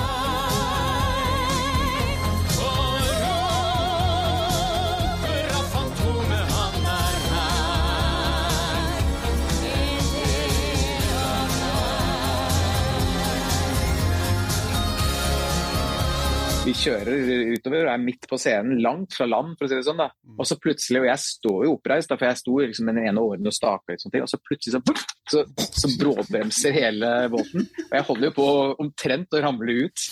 Vi kjører utover og er midt på scenen, langt fra land, for å si det sånn. da. Mm. Og så plutselig, og jeg står jo oppreist, for jeg sto liksom den ene åren og staka litt, sånt, og så plutselig så, så, så bråbremser hele båten. Og jeg holder jo på omtrent å ramle ut.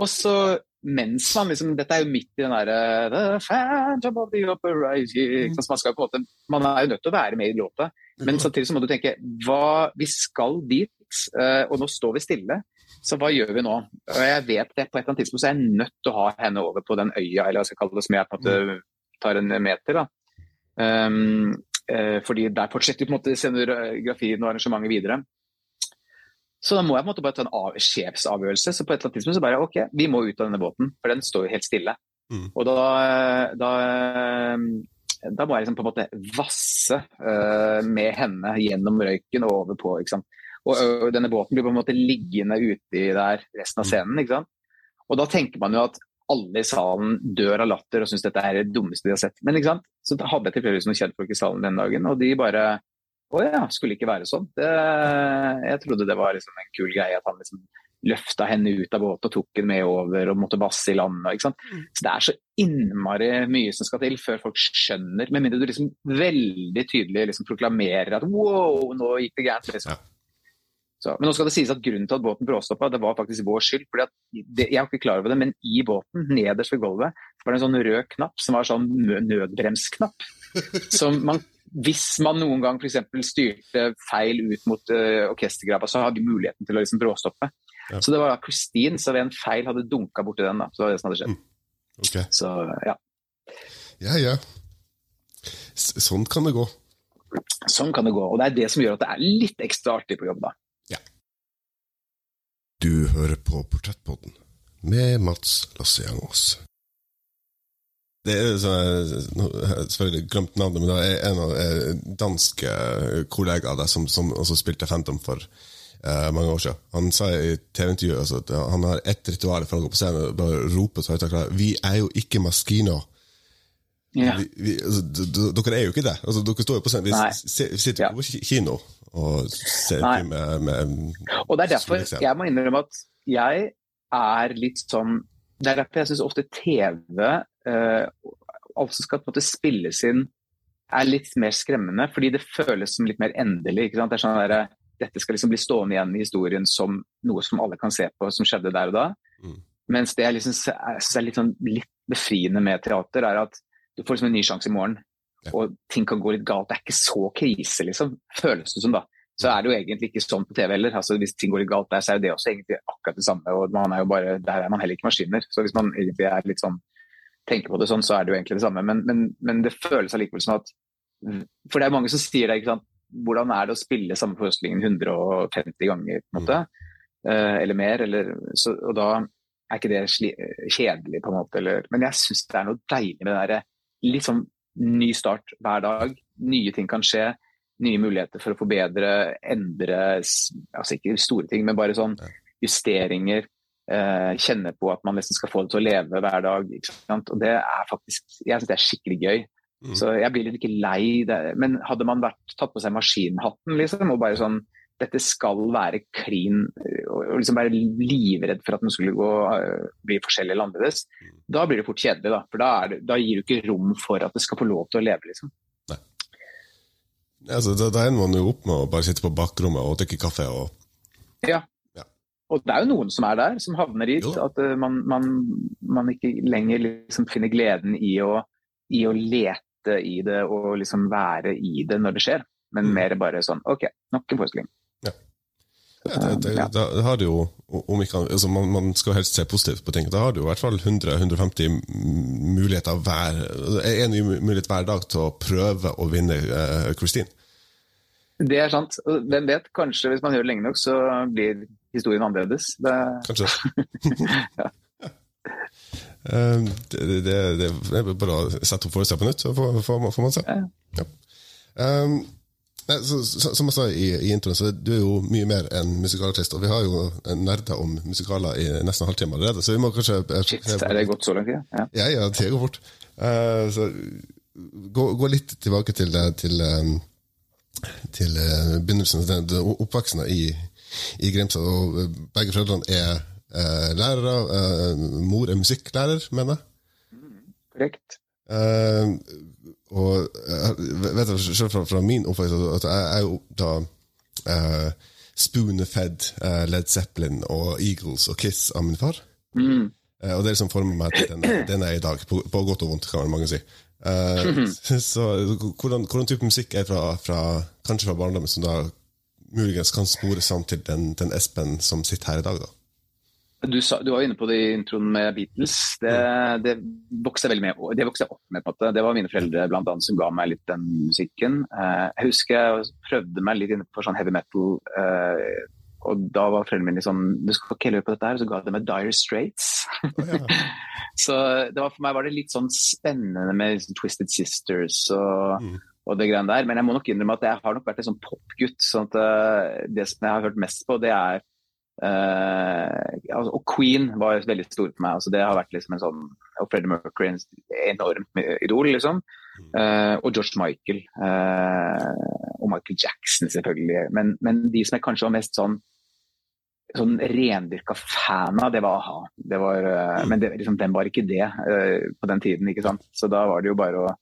Og så mens man liksom Dette er jo midt i den derre The Phantom of the Opera mm. man, skal måte, man er jo nødt til å være med i låta, men samtidig så må du tenke hva, Vi skal dit, eh, og nå står vi stille. Så hva gjør vi nå? Og jeg vet det På et eller annet tidspunkt så er jeg nødt til å ha henne over på den øya, eller hva skal jeg kalle det, som jeg på en måte tar en meter. da. Um, uh, fordi der fortsetter på en måte scenografien og arrangementet videre. Så da må jeg på en måte bare ta en av, sjefsavgjørelse. Så på et eller annet tidspunkt så bare OK, vi må ut av denne båten, for den står jo helt stille. Mm. Og da, da, da, må jeg liksom på en måte vasse uh, med henne gjennom røyken og over på. ikke sant? Og denne båten blir på en måte liggende uti der resten av mm. scenen. ikke sant? Og da tenker man jo at alle i salen dør av latter og syns dette er det dummeste de har sett. Men ikke sant? så hadde jeg tilfeldigvis noen kjentfolk i salen den dagen, og de bare Å ja, skulle ikke være sånn. Det, jeg trodde det var liksom en kul greie at han liksom løfta henne ut av båten og tok henne med over og måtte basse i land. Ikke sant? Mm. Så det er så innmari mye som skal til før folk skjønner, med mindre du liksom veldig tydelig liksom proklamerer at wow, nå gikk det gærent. Liksom. Ja. Så, men nå skal det sies at grunnen til at båten bråstoppa, det var faktisk vår skyld. fordi det, Jeg var ikke klar over det, men i båten, nederst ved gulvet, var det en sånn rød knapp som var sånn nødbremsknapp. som man hvis man noen gang f.eks. styrte feil ut mot uh, orkestergrava, så hadde de muligheten til å liksom bråstoppe. Ja. Så det var da Christine som ved en feil hadde dunka borti den. da, Så det var det som hadde skjedd. Mm. Okay. Så ja. Ja, ja. sånn kan det gå. Sånn kan det gå. Og det er det som gjør at det er litt ekstra artig på jobb, da. Du hører på Portrettpodden med Mats Lasse-Jangås. Det er sånn, jeg selvfølgelig glemt navnet, men det er en av de danske kollegaer der som, som også spilte Phantom for uh, mange år siden. Han sa i TV-intervjuet at han har ett ritual for å gå på scenen og bare rope så høyt han klarer. Vi er jo ikke maskiner. Ja. Vi, vi, altså, dere er jo ikke det. Altså, dere står jo på scenen. Vi sitter på kino og selfie med, med, Og det er derfor jeg må innrømme at jeg er litt sånn Det er derfor jeg syns ofte TV uh, som skal på en måte spilles inn, er litt mer skremmende. Fordi det føles som litt mer endelig. ikke sant? Det er sånn der, Dette skal liksom bli stående igjen i historien som noe som alle kan se på, som skjedde der og da. Mm. Mens det jeg liksom synes er litt, sånn, litt befriende med teater, er at du får liksom en ny sjanse i morgen. Og ting kan gå litt galt. Det er ikke så krise, liksom. Føles det som, da. Så er det jo egentlig ikke sånn på TV heller. Altså, hvis ting går litt galt der, så er det også egentlig akkurat det samme. og man er jo bare, Der er man heller ikke maskiner. Så hvis man egentlig er litt sånn tenker på det sånn, så er det jo egentlig det samme. Men, men, men det føles allikevel som at For det er mange som sier det, ikke sant. Hvordan er det å spille samme forestillingen 150 ganger, på en måte? Uh, eller mer? Eller, så, og da er ikke det kjedelig, på en måte. Eller, men jeg syns det er noe deilig med det derre litt sånn ny start hver dag. Nye ting kan skje. Nye muligheter for å forbedre, endre Altså ikke store ting, men bare sånn justeringer eh, kjenne på at man nesten skal få det til å leve hver dag. Og det er faktisk, Jeg syns det er skikkelig gøy. Mm. Så jeg blir litt ikke lei det. Men hadde man vært, tatt på seg maskinhatten liksom, og bare sånn dette skal være klin og liksom være livredd for at den skulle gå, eh, bli forskjellig eller annerledes, mm. da blir det fort kjedelig. Da for da, det, da, gir du ikke rom for at det skal få lov til å leve. liksom. Nei. Altså, da, da ender man jo opp med å bare sitte på bakrommet og drikke kaffe. og ja, og det er jo noen som er der, som havner dit. Jo. At uh, man, man, man, ikke lenger liksom finner gleden i å, i å, lete i det og liksom være i det når det skjer. Men mm. mer bare sånn OK, nok en forestilling. Ja. Ja, det, det. Da har det jo, om ikke, altså man, man, skal helst se positivt på ting. Da har du i hvert fall 100-150 muligheter hver, en ny mulighet hver dag til å prøve å vinne uh, Christine. Det er sant. Hvem vet, kanskje hvis man gjør det lenge nok, så blir historien annerledes. Det... Kanskje. ja. uh, det, det, det, er bare å sette opp forestillinga på nytt, så får, får, man se. Ja. Ja. Um, nei, så, så, som jeg sa i, i introen, så du er jo mye mer enn musikalartist. Og vi har jo nerder om musikaler i nesten en halvtime allerede, så vi må kanskje uh, Shit, er det gått så langt? Ja, ja, ja det går fort. Uh, så gå, gå, litt tilbake til, til til eh, begynnelsen den oppveksten i, i Grimstad. Og eh, begge foreldrene er uh, lærere. Uh, mor er musikklærer, mener jeg. Korrekt. Eh, og jeg vet selv fra, fra min oppvekst at jeg er jo da eh, spoonfed uh, Led Zeppelin og Eagles og Kiss av min far. Mm. og det er liksom former meg til den, den er i dag, på, på, godt og vondt, kan mange si. Uh, så hvordan, hvordan, type musikk er fra, fra kanskje fra barndommen som da muligens kan spores an til den, den, Espen som sitter her i dag? da? Du, sa, du var inne på det i introen med Beatles. Det, det vokste jeg veldig med. Det vokste jeg opp med. på. Det var mine foreldre blant annet, som ga meg litt den musikken. Uh, jeg husker jeg prøvde meg litt innenfor sånn heavy metal. Uh, og da var foreldrene mine liksom Du skal ikke høre på dette her, Og så ga de meg Dire Straits. Oh, ja. så var, for meg var det litt sånn spennende med liksom, Twisted Sisters og, mm. og, det greiene der. Men jeg må nok innrømme at jeg har nok vært en sånn popgutt. sånn at uh, det som jeg har hørt mest på, det er uh, Og Queen var veldig stor for meg. altså Det har vært liksom en sånn Og Freddie Mercury, en enormt idol, liksom. Uh, og George Michael. og Michael Jackson, selvfølgelig. Men, men de som jeg kanskje var mest sånn sånn rendyrka fan av, det var a-ha. Det mm. Men det, liksom, den var ikke det uh, på den tiden. ikke sant? Så da var det jo bare å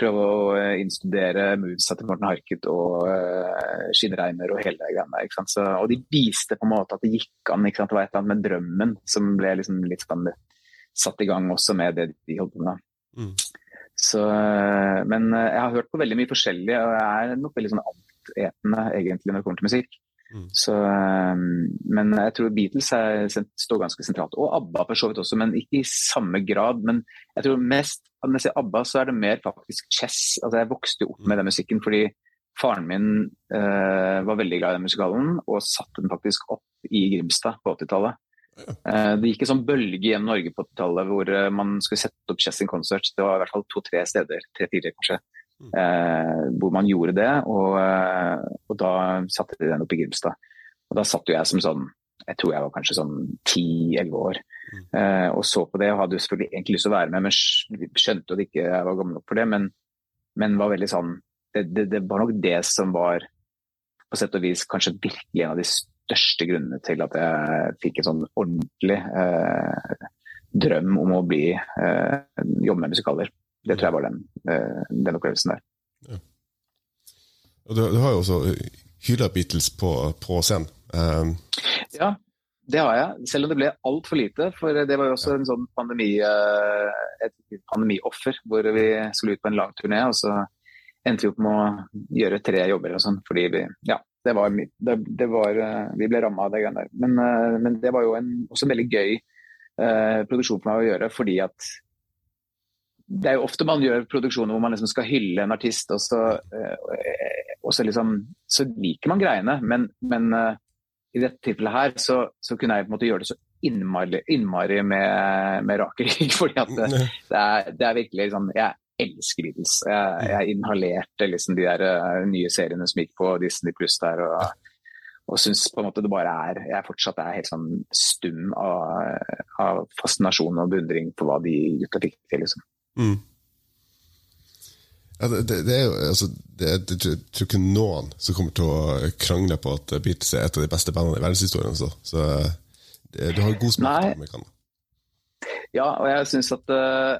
prøve å uh, innstudere movesa til Morten Harket og uh, Skinnreimer og hele greiene der. Så, og de viste på en måte at det gikk an. Det var et eller annet med drømmen som ble liksom litt spennende satt i gang også med det de holdt på med. Mm. Så, men jeg har hørt på veldig mye forskjellig, og jeg er nok veldig sånn altetende egentlig når det kommer til musikk. Mm. Så, men jeg tror Beatles er, står ganske sentralt. Og ABBA for så vidt også, men ikke i samme grad. Men jeg tror mest når jeg sier ABBA, så er det mer faktisk chess. Altså Jeg vokste opp med den musikken fordi faren min uh, var veldig glad i den musikalen og satte den faktisk opp i Grimstad på 80-tallet. Eh, det gikk en sånn bølge gjennom Norge på 80-tallet hvor eh, man skulle sette opp Chess in Concert. Det var i hvert fall to-tre steder, tre-fire kanskje, mm. Eh, hvor man gjorde det. Og, og, da satte de den opp i Grimstad. Og da satt jo jeg som sånn jeg tror jeg var kanskje sånn ti-elleve år mm. eh, og så på det. og Hadde jo selvfølgelig egentlig lyst til å være med, men skjønte at ikke jeg var gammel nok for det. Men, men var veldig sånn det, det, det, var nok det som var på sett og vis kanskje virkelig en av de største grunnene til at jeg fikk en sånn ordentlig eh, drøm om å bli eh, jobbe med musikaler. Det tror jeg var den, eh, den opplevelsen der. Ja. Du, du, har jo også hylla Beatles på, på scenen. Um... Ja, det har jeg. Selv om det ble altfor lite. For det var jo også en sånn pandemi, eh, et pandemioffer hvor vi skulle ut på en lang turné. Og så endte vi opp med å gjøre tre jobber og sånn fordi vi ja, det var, det, det var, eh, vi ble ramma av det greiene der. Men, eh, men, det var jo en, også en veldig gøy eh, produksjon for meg å gjøre, fordi at det er jo ofte man gjør produksjoner hvor man liksom skal hylle en artist, og så, eh, og så, liksom, så liker man greiene. Men, men eh, i dette tilfellet her så, så, kunne jeg på en måte gjøre det så innmari, innmari med, med rak fordi at det, det, er, det, er, virkelig liksom Jeg elsker Beatles. Jeg, jeg inhalerte liksom de der uh, nye seriene som gikk på Disney pluss der. og, og syns på en måte det bare er Jeg fortsatt er helt sånn stum av, av fascinasjon og beundring på hva de gutta fikk til. liksom. Mm. Ja, det, det, er jo, altså, det, det, jeg tror ikke noen som kommer til å krangle på at Beatles er et av de beste bandene i verdenshistorien. Så, så det, du har god smak på. Ja, og jeg syns at uh,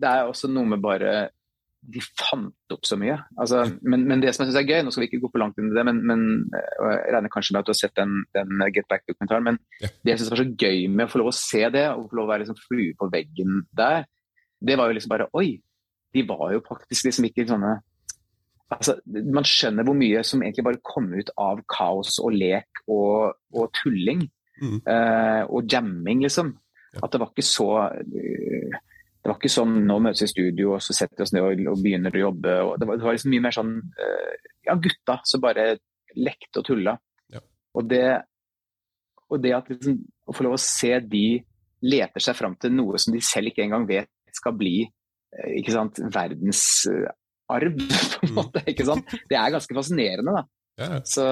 det er også noe med bare de fant opp så mye. Altså, men, men, det som jeg syns er gøy, nå skal vi ikke gå for langt inn i det, men, men jeg regner kanskje med at du har sett den, den Get Back-dokumentaren, men ja. det jeg syns var så gøy med å få lov å se det, og få lov å være liksom flue på veggen der, det var jo liksom bare Oi! De var jo faktisk liksom ikke sånne altså, Man skjønner hvor mye som egentlig bare kom ut av kaos og lek og, og tulling. Mm. Uh, og jamming, liksom. Ja. At det var ikke så uh, det var ikke sånn nå møtes vi i studio og så setter vi oss ned og, og begynner å jobbe. Det var, det, var, liksom mye mer sånn uh, ja, gutta som bare lekte og tulla. Ja. Og, det, og det at liksom, å få lov å se de leter seg fram til noe som de selv ikke engang vet skal bli uh, ikke sant, verdensarv, på en mm. måte. ikke sant? Det er ganske fascinerende. da. Ja. Så,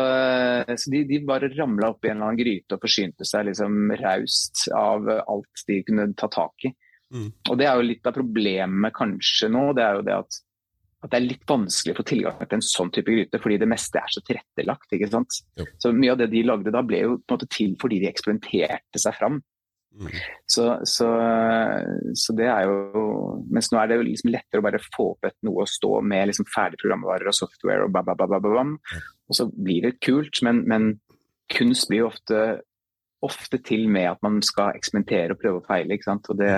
så, de, de bare ramla opp i en eller annen gryte og forsynte seg liksom raust av alt de kunne ta tak i. Mm. Og Det er jo litt av problemet kanskje nå. det er jo det at, at, det er litt vanskelig å få tilgang til en sånn type gryte, fordi det meste er så tilrettelagt. ikke sant? Jo. Så Mye av det de lagde da, ble jo på en måte til fordi de eksperimenterte seg fram. Mm. Så, så, så, det er jo Mens nå er det jo liksom lettere å bare få opp et noe å stå med liksom ferdige programvarer og software og ba, ba, ba, ba, ba, ba. Og så blir det kult, men, men kunst blir jo ofte ofte til med at man skal eksperimentere og prøve å feile. ikke sant? Og det,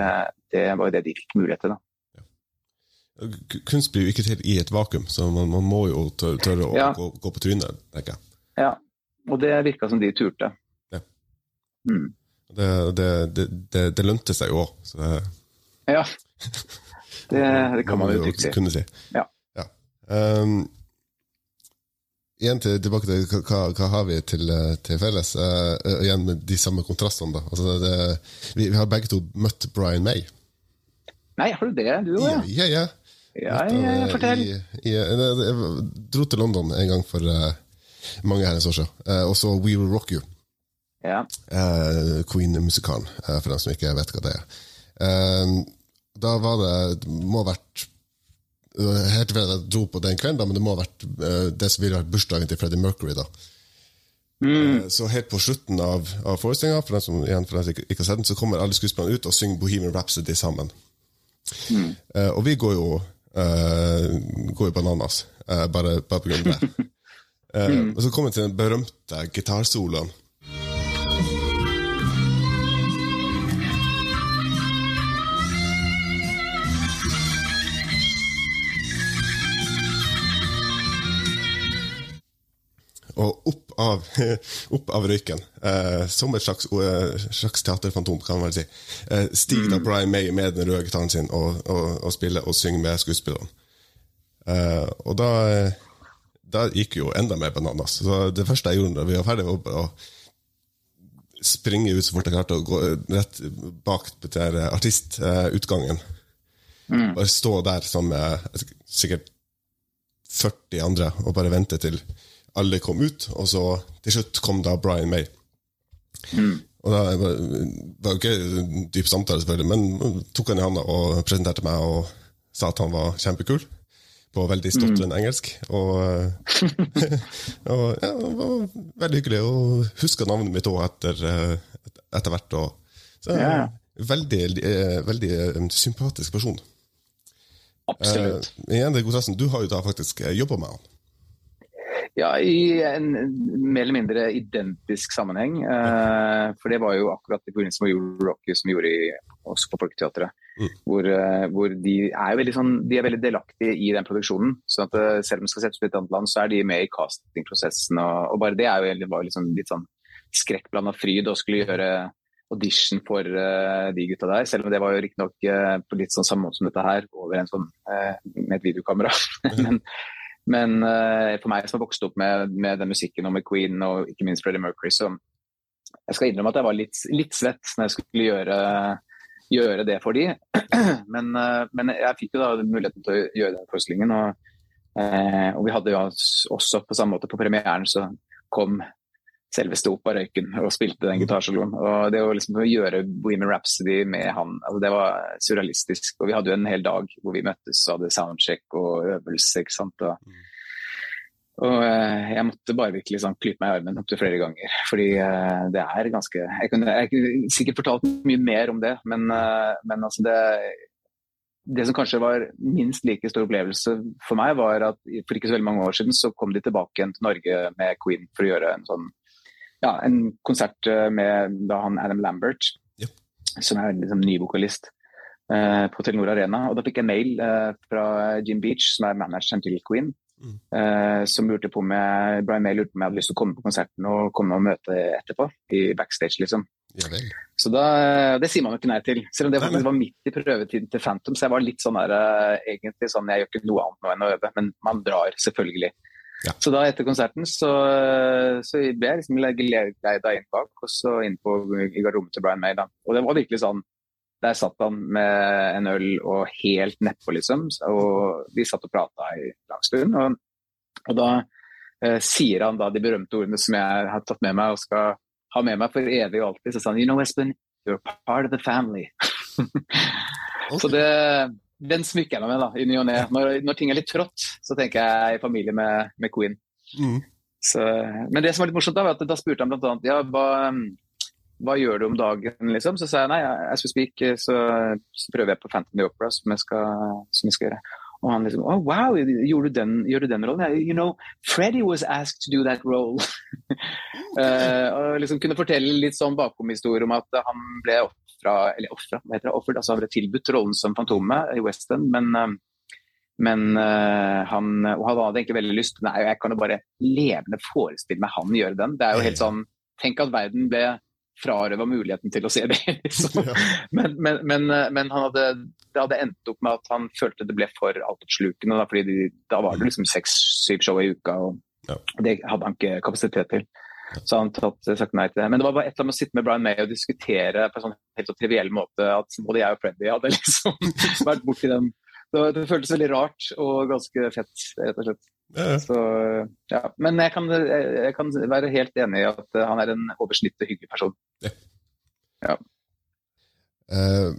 det var jo det de fikk mulighet til. da. Kunst blir jo ikke til i et vakuum, så man, man må jo tørre å ja. gå, gå, på trynet. tenker jeg. Ja, og det virka som de turte. Ja. Mm. Det, det, det, det, lønte seg jo òg, så det Ja. Det, kan man jo trygt si. Ja. ja. Um, igjen til, tilbake til hva, hva har vi til, eh, til felles? Uh, igjen med de samme kontrastene. da. Altså det, vi, vi, har begge to møtt Brian May. Nei, har du det? Du òg, ja? Ja, ja. ja, ja, ja fortell. I, i, jeg, jeg, dro til London en gang for uh, mange herrens år siden, uh, og så We Will Rock You. Ja. Queen-musikalen, for dem som ikke vet hva det er. da var det må ha vært Helt at jeg dro på den kvelden, da, men det må ha vært uh, det som ville vært bursdagen til Freddie Mercury. da. Mm. Så helt på slutten av, av forestillinga, for dem som, igjen, for dem som ikke har sett den, så kommer alle skuespillerne ut og synger Bohemian Rhapsody sammen. Mm. Uh, og vi går jo, uh, går jo bananas, uh, bare, bare på grunn av det. mm. Og så kommer vi til den berømte gitarsoloen. Av, opp av røyken, eh, som et slags, uh, slags, teaterfantom, kan man vel si, eh, stiger da mm. Brian May med den røde gitaren sin og, og, og, spiller og synger med skuespillerne. Eh, og da, da gikk jo enda mer bananas. Så det første jeg gjorde da vi var ferdige, var å springe ut så fort jeg klarte, og gå rett bak til artistutgangen. Mm. Bare stå der sammen med sikkert 40 andre og bare vente til alle kom ut, og så til slutt kom da Brian May. Mm. Og da var jo ikke en dyp samtale, selvfølgelig, men tok han i handa og presenterte meg og sa at han var kjempekul. På veldig stotrende mm. engelsk. Og, og ja, det var veldig hyggelig. Og huska navnet mitt òg etter, etter hvert. Og, så ja. veldig, eh, veldig eh, sympatisk person. Absolutt. Eh, igjen, det er Du har jo da faktisk jobba med han. Ja, i en mer eller mindre identisk sammenheng. Uh, for det var jo akkurat i forbindelse med Rocky som vi gjorde i, også på Folketeatret. Mm. Hvor, uh, hvor, de er veldig, sånn, de er veldig delaktige i den produksjonen. så at uh, Selv om det skal settes på et annet land, så er de med i castingprosessen. Og, og bare det er jo var liksom litt sånn skrekkblanda fryd å skulle gjøre audition for de gutta der. Selv om det var jo riktignok uh, på litt sånn samme måte som dette her, over en sånn, med et videokamera. Men men uh, for meg som har vokst opp med, med, den musikken og med Queen og ikke minst Freddie Mercury, så jeg skal innrømme at jeg var litt, litt svett når jeg skulle gjøre, gjøre det for de. Men, uh, men, jeg fikk jo da muligheten til å gjøre den forestillingen. Og, uh, og vi hadde jo også på samme måte på premieren så kom selveste opp av røyken og spilte den gitarsoloen. Og det å liksom gjøre Bohemian Rhapsody med han, altså det var surrealistisk. Og vi hadde jo en hel dag hvor vi møttes og hadde soundcheck og øvelse. ikke sant? Og, mm. og eh, jeg måtte bare virkelig sånn klype meg i armen opptil flere ganger. Fordi eh, det er ganske Jeg kunne, jeg kunne sikkert fortalt mye mer om det, men, eh, men altså det det som kanskje var minst like stor opplevelse for meg, var at for ikke så veldig mange år siden så kom de tilbake igjen til Norge med Queen for å gjøre en sånn ja, en konsert eh, med da han Adam Lambert, ja. som er liksom, ny vokalist, eh, på Telenor Arena. Og da fikk jeg mail eh, fra Jim Beach, som er manageren til Queen, mm. eh, som lurte på med, Brian May lurte på om jeg hadde lyst til å komme på konserten og komme og møte etterpå, i backstage, liksom. Ja, så da, Det sier man jo ikke nei til. Selv om det faktisk var midt i prøvetiden til Phantom, så jeg var litt sånn der, egentlig sånn, jeg gjør ikke noe annet nå enn å øve, men man drar selvfølgelig. Ja. Så da etter konserten så, så ble jeg liksom leida inn bak, og så inn på i garderoben til Brian May. da. Og det var virkelig sånn Der satt han med en øl og helt nedpå, liksom. Og vi satt og prata i lang stund. Og, og da eh, sier han da de berømte ordene som jeg har tatt med meg og skal ha med meg for evig og alltid. Så sa han You know, Espen, you're part of the family. okay. Så det den smykker jeg meg med da, i ny og ne. Når, når, ting er litt trått, så tenker jeg i familie med, med Queen. Mm. Så, men det som var litt morsomt, da, var at da spurte han bl.a. Ja, hva, hva gjør du om dagen, liksom? Så sa jeg nei, as we speak, så, så prøver jeg på Phantom the Opera, som jeg skal, som jeg skal gjøre. Og han liksom oh, wow, gjør du den, gjør du den rollen? You know, Freddy was asked to do that role. uh, og liksom kunne fortelle litt sånn bakomhistorie om at han ble ofra, eller ofra, hva heter det, offert, altså han ble tilbudt rollen som Fantomet i West End, men, uh, men uh, han, og han hadde egentlig veldig lyst Nei, jeg kan jo bare levende forestille meg han gjøre den. Det er jo helt sånn Tenk at verden ble frarøva muligheten til å se det. Liksom. Men, men, men, men, han hadde, det hadde endt opp med at han følte det ble for altoppslukende. Da, fordi de, da var det liksom seks-syv show i uka, og ja. det hadde han ikke kapasitet til. Så han tatt, sagt nei til det. Men det var bare et eller annet med å sitte med Brian May og diskutere på en sånn helt så triviell måte at både jeg og Freddy hadde liksom vært borti den. Så det føltes veldig rart og ganske fett, rett og slett. Ja, ja. Så, ja. Men jeg kan, jeg kan, være helt enig i at han er en over snittet hyggelig person. Ja. Uh,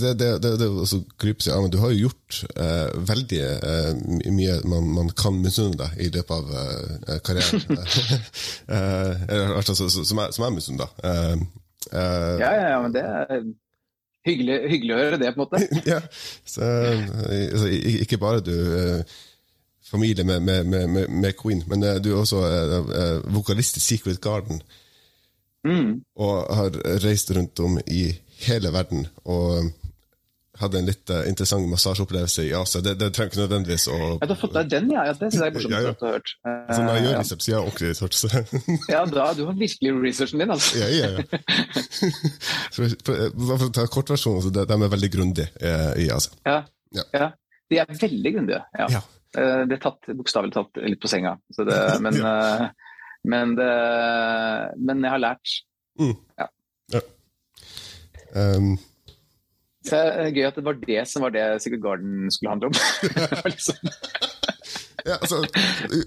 det, det, det, det også kryper seg, ja, men Du har jo gjort uh, veldig uh, mye man, man, kan misunne deg i løpet av karrieren. altså, som, jeg, som jeg misunner deg. ja, ja, ja, men det er hyggelig, hyggelig, å høre det, på en måte. ja, så, altså, Ikke bare du familie med, med, med, med, Queen, men du er også vokalist i Secret Garden. Mm. Og har reist rundt om i hele verden. og hadde en litt uh, interessant massasjeopplevelse i Asia. Det, det trenger ikke nødvendigvis å Ja, Du har fått deg den, ja? ja det synes jeg er morsomt ja, ja. å ha hørt. Uh, sånn, jeg gjør research, så gjør jeg ordentlig research. ja, da, du har virkelig researchen din, altså. ja, ja, ja. for, for, for, å ta kortversjonen, altså, de, de er veldig grundige uh, i Asia. Ja. Ja. ja. de er veldig grundige. Ja. ja. Uh, det er tatt bokstavelig talt litt på senga. Det, men, men, det, men, jeg har lært. Mm. Ja. Um, så det er gøy at det var det som var det Sigurd Garden skulle handle om. liksom. ja, altså,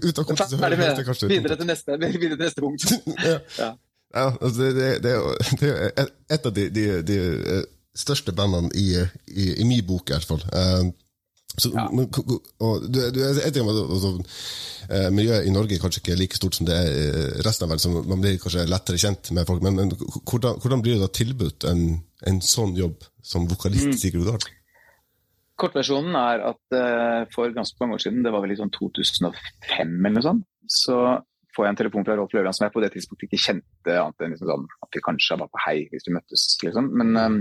ut av kontekst høres det kanskje videre til neste, videre til neste punkt. ja. ja. ja altså, det, det, det, det, er et av de, de, de eh, største bandene i, i, i, min bok, i hvert fall. Uh, så, ja. men, og, du, du, jeg tenker, altså, eh, Miljøet i Norge er kanskje ikke like stort som det er i resten av verden, så man blir kanskje lettere kjent med folk. Men, men hvordan, hvordan, blir det da tilbudt en, en, sånn jobb som vokalist i Sigurd Gaard? Kortversjonen er at uh, for ganske mange år siden, det var vel i sånn 2005 eller noe sånt, så får jeg en telefon fra Rolf Løvland som jeg på det tidspunktet ikke kjente, annet enn liksom sånn, at vi kanskje var på hei hvis vi møttes. liksom. Men um,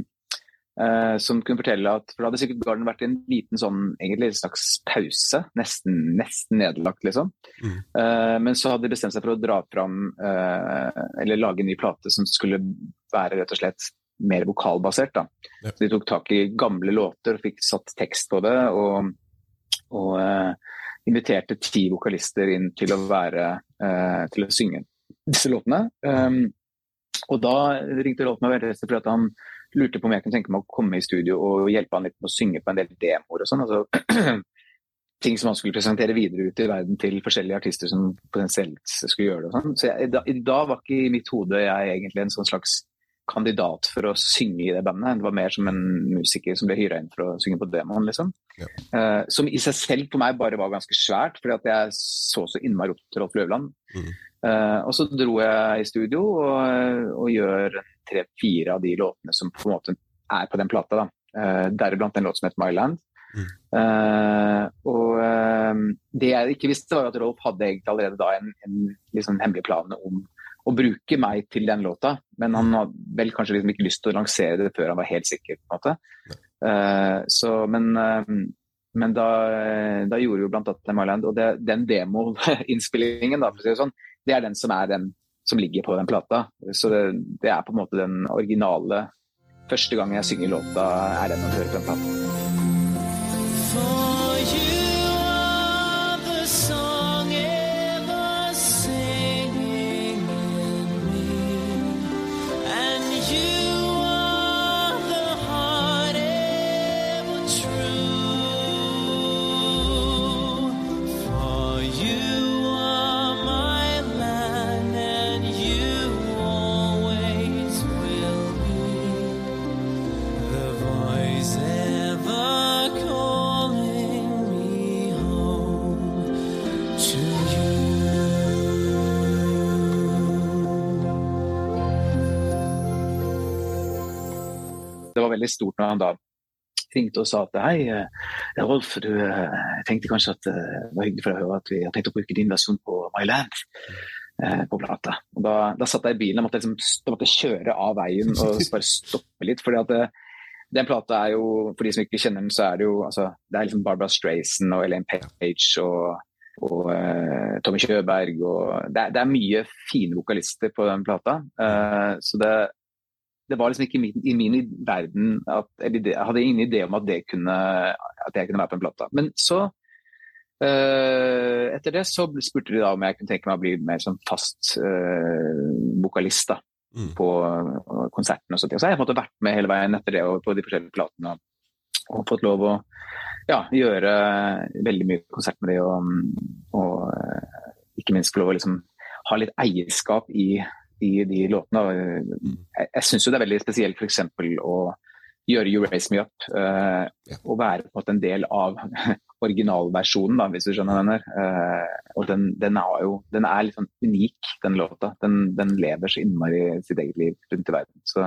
Uh, som kunne fortelle at for Da hadde sikkert Garden vært i en liten sånn, egentlig en slags pause, nesten, nesten nedlagt, liksom. Mm. Uh, men så hadde de bestemt seg for å dra fram, eller lage en ny plate som skulle være rett og slett mer vokalbasert. da. Ja. Så De tok tak i gamle låter og fikk satt tekst på det. Og, og inviterte ti vokalister inn til å være til å synge disse låtene. Um, og da ringte Rolf meg veldig fordi at han lurte på om jeg kunne tenke meg å komme i studio og hjelpe han litt med å synge på en del demoer og sånn. Altså, ting som han skulle presentere videre ut i verden til forskjellige artister som potensielt skulle gjøre det. sånn. Så jeg, da, da, var ikke i mitt hode jeg egentlig en sånn slags kandidat for å synge i det bandet. Det var mer som en musiker som ble hyra inn for å synge på demoen. liksom. Ja. Uh, som i seg selv for meg bare var ganske svært, fordi at jeg så så innmari opp til Rolf Løvland. Mm. Uh, og så dro jeg i studio og, og gjør tre-fire av de låtene som på en måte er på den plata. da. Uh, Deriblant en låt som heter My Land. Mm. Uh, og uh, det jeg ikke visste, var at Rolf hadde egentlig allerede da en, en liksom hemmelig plan om å bruke meg til den låta, men han hadde vel kanskje liksom ikke lyst til å lansere det før han var helt sikker. på en måte. Uh, så, men, men da, da, gjorde vi jo blant annet Myland, og det, den demoinnspillingen, da, for å si det sånn, det er den som er den som ligger på den plata. Så det, det, er på en måte den originale Første gang jeg synger låta, er den man hører på den plata. veldig stort når han da ringte og sa at hei, eh, Rolf, du eh, tenkte kanskje at eh, det var hyggelig for deg å høre at vi har tenkt å bruke din versjon på My Land på plata. Og da, da satt jeg i bilen og måtte, liksom, måtte kjøre av veien og bare stoppe litt. fordi at det, den plata er jo, For de som ikke kjenner den, så er det jo altså, det er liksom Barbara Strayson og Elaine Page og, og uh, Tommy Kjøberg. og det er, det er, mye fine vokalister på den plata. Uh, så det, det var liksom ikke i min, verden at, eller Jeg hadde ingen idé om at det kunne, at jeg kunne være på en plate. Men så øh, Etter det så spurte de da om jeg kunne tenke meg å bli mer sånn fast øh, vokalist da, mm. på uh, konsertene. Og så, og så har jeg måtte vært med hele veien etter det og på de forskjellige platene. Og, fått lov å ja, gjøre veldig mye konsert med de, Og, og ikke minst få lov å liksom, ha litt eierskap i i de låtene. Jeg, jeg syns jo det er veldig spesielt f.eks. å gjøre You Raise Me Up uh, ja. og være på en del av originalversjonen, da, hvis du skjønner den der. Uh, og den, den, er jo den er litt sånn unik, den låta. Den, den, lever så innmari sitt eget liv rundt i verden. Så,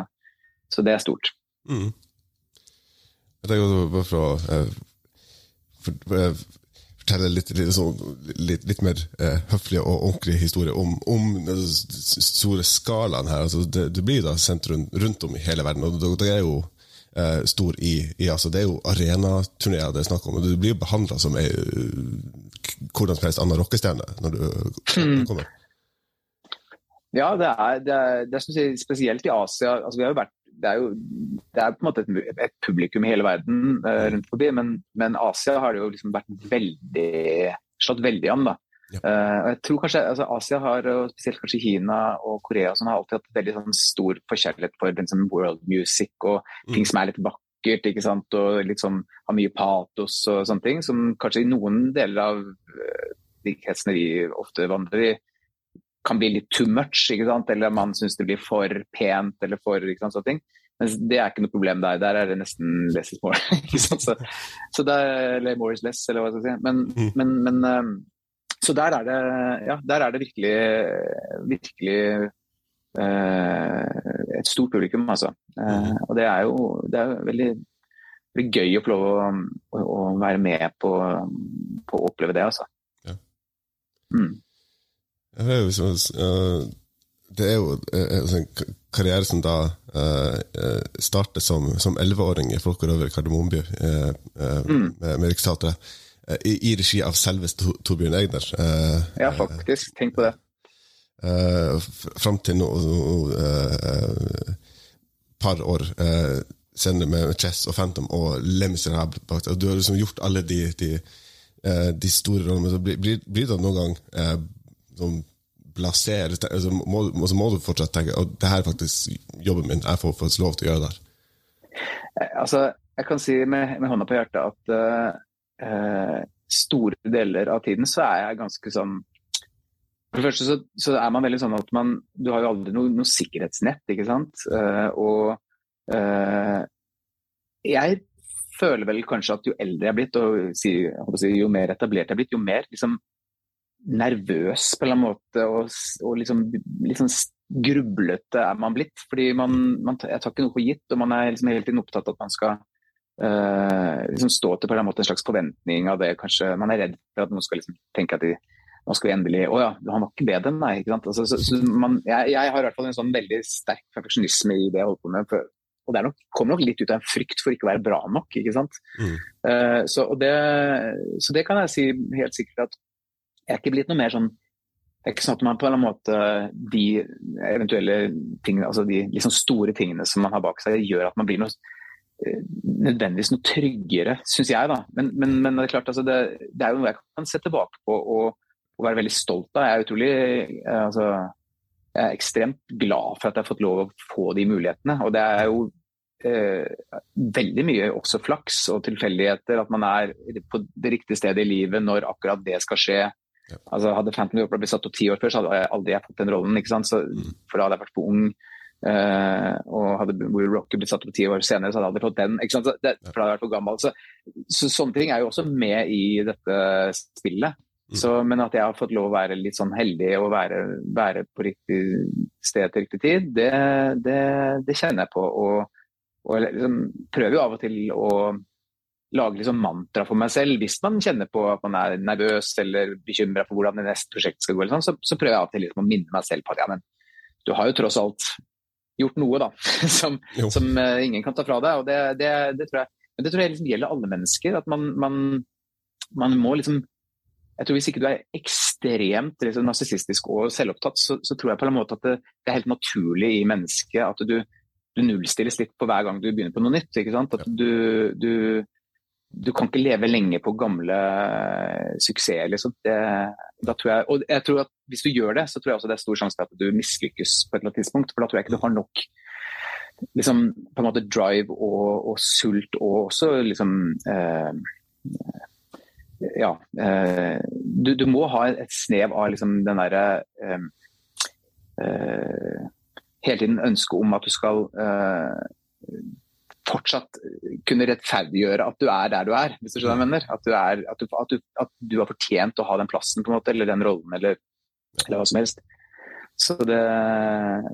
så det er stort. Mm. Jeg tenker bare for å uh, for, for, fortelle litt, litt, litt, litt mer eh, høflig og ordentlig historie om, om den store skalaen her. Altså, det, det, blir da sendt rundt, rundt, om i hele verden, og det, det er jo eh, stor i, i altså, Det er jo arenaturneer det er snakk om, og du blir jo behandla som ei hvordan som helst annen rockestjerne når du mm. kommer. Ja, det er, det er, det er spesielt i Asia. altså vi har jo vært det er jo det er på en måte et, et publikum i hele verden uh, rundt forbi, men, men, Asia har det jo liksom vært veldig slått veldig an. da. Ja. Uh, jeg tror kanskje altså Asia har, og spesielt kanskje Kina og Korea, som har alltid hatt veldig sånn, stor forskjellighet for liksom, world music og mm. ting som er litt vakkert ikke sant? og liksom har mye patos og sånne ting, som kanskje i noen deler av de kretsene vi ofte vandrer i, kan bli litt too much, ikke sant? eller man syns det blir for pent eller for ikke sant, sånne ting. Men det er ikke noe problem der. Der er det nesten less is more. så, så der, eller more is less, eller hva skal jeg si. Men, mm. men, men um, så der er det, ja, der er det virkelig, virkelig uh, et stort publikum, altså. Uh, og det er jo det er veldig, veldig, gøy å få lov å, å være med på, på, å oppleve det, altså. Ja. Mm. Det er jo, uh, det er jo en karriere som da uh, starter som elleveåring i Folkerøver i Kardemommeby uh, mm. med, med Riksteatret. I, regi av selveste Torbjørn Egner. ja, faktisk. Tenk på det. Fram til nå et par år senere med Chess og Phantom og Les Miserables. Du har liksom gjort alle de, de, de store rollene. Men blir, blir det noen gang sånn blasere altså må, så må, du fortsatt tenke at det her er faktisk jobben min, jeg får faktisk lov til å gjøre det her. Altså, jeg kan si med, med hånda på hjertet at uh, store deler av tiden så er jeg ganske sånn For det første så, så er man veldig sånn at man Du har jo aldri noe, noe sikkerhetsnett, ikke sant. Uh, og uh, jeg føler vel kanskje at jo eldre jeg er blitt, og si, jo mer etablert jeg er blitt, jo mer liksom, nervøs på en eller annen måte og, og liksom, liksom grublete er man blitt. Fordi man, man, jeg tar ikke noe for gitt, og man er liksom hele tiden opptatt av at man skal uh, liksom stå til på en, eller annen måte en slags forventning av det. Kanskje Man er redd for at noen skal liksom tenke at de, nå skal vi endelig Å ja, han var ikke bedre enn meg. Altså, så, så man, jeg, jeg, har i hvert fall en sånn veldig sterk perfeksjonisme i det jeg holder på med. For, og det nok, kommer nok litt ut av en frykt for ikke å være bra nok. ikke sant? Mm. Uh, så, det, så, det, kan jeg si helt sikkert at er ikke blitt noe mer sånn det er ikke sånn at man på en eller annen måte de eventuelle tingene, altså de liksom store tingene som man har bak seg, gjør at man blir noe eh, nødvendigvis noe tryggere, syns jeg. da. Men, men, men, det er klart, altså det, det, er jo noe jeg kan se tilbake på og, og være veldig stolt av. Jeg er utrolig eh, altså, jeg er ekstremt glad for at jeg har fått lov å få de mulighetene. Og det er jo eh, veldig mye også flaks og tilfeldigheter. At man er på det riktige stedet i livet når akkurat det skal skje. Altså, hadde Phantom Opera blitt satt opp ti år før, så hadde jeg aldri fått den rollen. ikke sant? Så, mm. For da hadde jeg vært for ung. Uh, og hadde Will Rocker blitt satt opp ti år senere, så hadde jeg aldri fått den. ikke sant? Så det, for da hadde jeg vært for gammel. Så, så, sånne ting er jo også med i dette spillet. Mm. Så, men at jeg har fått lov å være litt sånn heldig og være, være på riktig sted til riktig tid, det, det, det kjenner jeg på. Og, og liksom, prøver jo av og til å lage liksom mantra for meg selv. Hvis man kjenner på at man er nervøs eller bekymra for hvordan det neste prosjekt skal gå, sånn, så, så, prøver jeg alltid liksom å minne meg selv på at ja, men du har jo tross alt gjort noe da, som, som uh, ingen kan ta fra deg. og det, det, det tror jeg, men det tror jeg liksom gjelder alle mennesker. at man, man, man, må liksom jeg tror Hvis ikke du er ekstremt liksom, narsissistisk og selvopptatt, så, så, tror jeg på en måte at det, det, er helt naturlig i mennesket at du, du nullstilles litt på hver gang du begynner på noe nytt. ikke sant? At du, du du kan ikke leve lenge på gamle suksesser. Liksom. Det, jeg, og jeg tror at Hvis du gjør det, så tror jeg også det er stor sjanse for at du mislykkes på et eller annet tidspunkt. For da tror jeg ikke du har nok liksom, på en måte drive og, og sult og også liksom eh, Ja. Eh, du, du, må ha et snev av liksom, den derre eh, eh hele tiden ønske om at du skal eh, fortsatt kunne rettferdiggjøre at du er der du er, hvis du skjønner hva jeg mener. At du, er, at, du, at, du, at du, har fortjent å ha den plassen, på en måte, eller den rollen, eller, eller hva som helst. Det,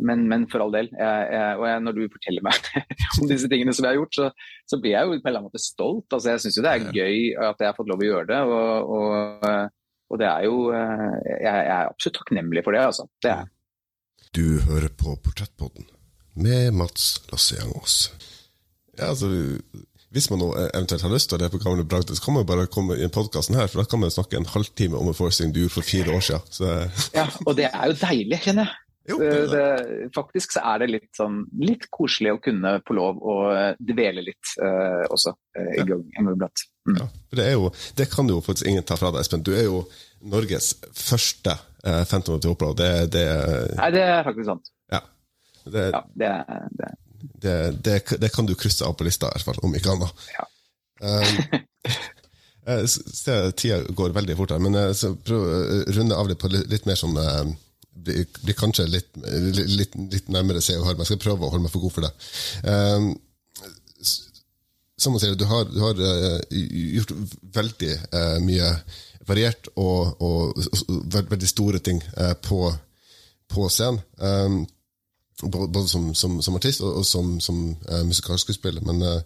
men, men, for all del. Jeg, jeg, og jeg, når du forteller meg om disse tingene som jeg har gjort, så, så blir jeg jo på en eller annen måte stolt. Altså, jeg syns jo det er gøy at jeg har fått lov å gjøre det. Og, og, og det er jo jeg, jeg, er absolutt takknemlig for det, altså. Det er. Du hører på Portrettpodden med Mats Lasse-Jangås. Ja, altså, hvis man nå eventuelt har lyst til det på Gamle Bragde, så kan man bare komme i podkasten her, for da kan man snakke en halvtime om en forestilling du gjorde for fire år siden. Så... Ja, og det er jo deilig, kjenner jeg. Jo, det det. Det, faktisk så er det litt, sånn, litt koselig å kunne få lov å dvele litt uh, også uh, i en gang iblant. Mm. Ja, for det, er jo, det kan jo faktisk ingen ta fra deg, Espen. Du er jo Norges første uh, Phantom of the Opera. Det, det, Nei, det er faktisk sant. Ja, det, ja, det, det, det, det, det, kan du krysse av på lista, i hvert fall, om ikke annet. Ja. um, Tida går veldig fort her, men skal prøve å runde av det på litt, litt mer sånn blir, blir kanskje litt, litt, litt, nærmere Hør, men jeg skal prøve å holde meg for god for det. Um, som man sier, du har, du har uh, gjort veldig uh, mye variert og, og, og, veldig store ting uh, på, på scenen. Um, både som, som, som, artist og, og som, som uh, musikalskuespiller. Men uh,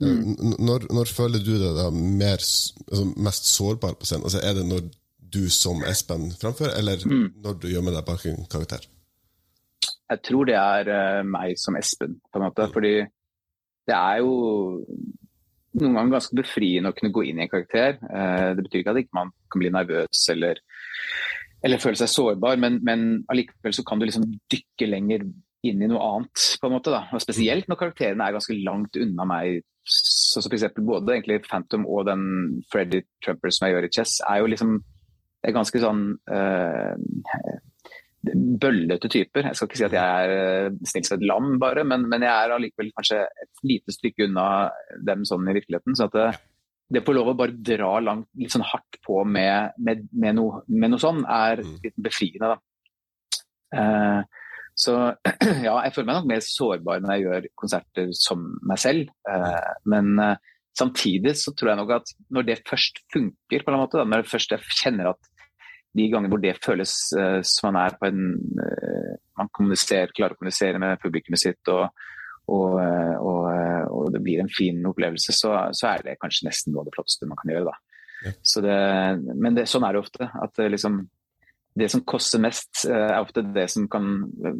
mm. når, når, føler du deg da mer, altså, mest sårbar på scenen? Altså, er det når du som Espen framfører, eller mm. når du gjemmer deg bak en karakter? Jeg tror det er uh, meg som Espen, på en måte. Mm. Fordi det er jo noen ganger ganske befriende å kunne gå inn i en karakter. det betyr ikke at ikke man kan bli nervøs eller, eller føle seg sårbar, men, men allikevel så kan du liksom dykke lenger inn i noe annet, på en måte. da. Og Spesielt når karakterene er ganske langt unna meg. Så, så for eksempel, både egentlig Phantom og den Freddy Trumper som jeg gjør i Chess, er jo liksom er ganske sånn øh, bøllete typer. Jeg skal ikke si at jeg er uh, snill som et lam, bare, men, men, jeg er allikevel kanskje et lite stykke unna dem sånn i virkeligheten. så at det, det få lov å bare dra langt, litt sånn hardt på med, med, med, noe, med noe sånn, er mm. litt befriende. da. Uh, så ja, jeg føler meg nok mer sårbar når jeg gjør konserter som meg selv. Eh, men eh, samtidig så tror jeg nok at når det først funker, på en måte, da, når først jeg kjenner at de gangene hvor det føles uh, som man er på en Man kommuniserer, klarer å kommunisere med publikummet sitt, og, og, og, og, det blir en fin opplevelse, så, så, er det kanskje nesten noe av det flotteste man kan gjøre. Da. Ja. Det, men det, sånn er det ofte. at liksom, det som koster mest, eh, er ofte det som kan eh,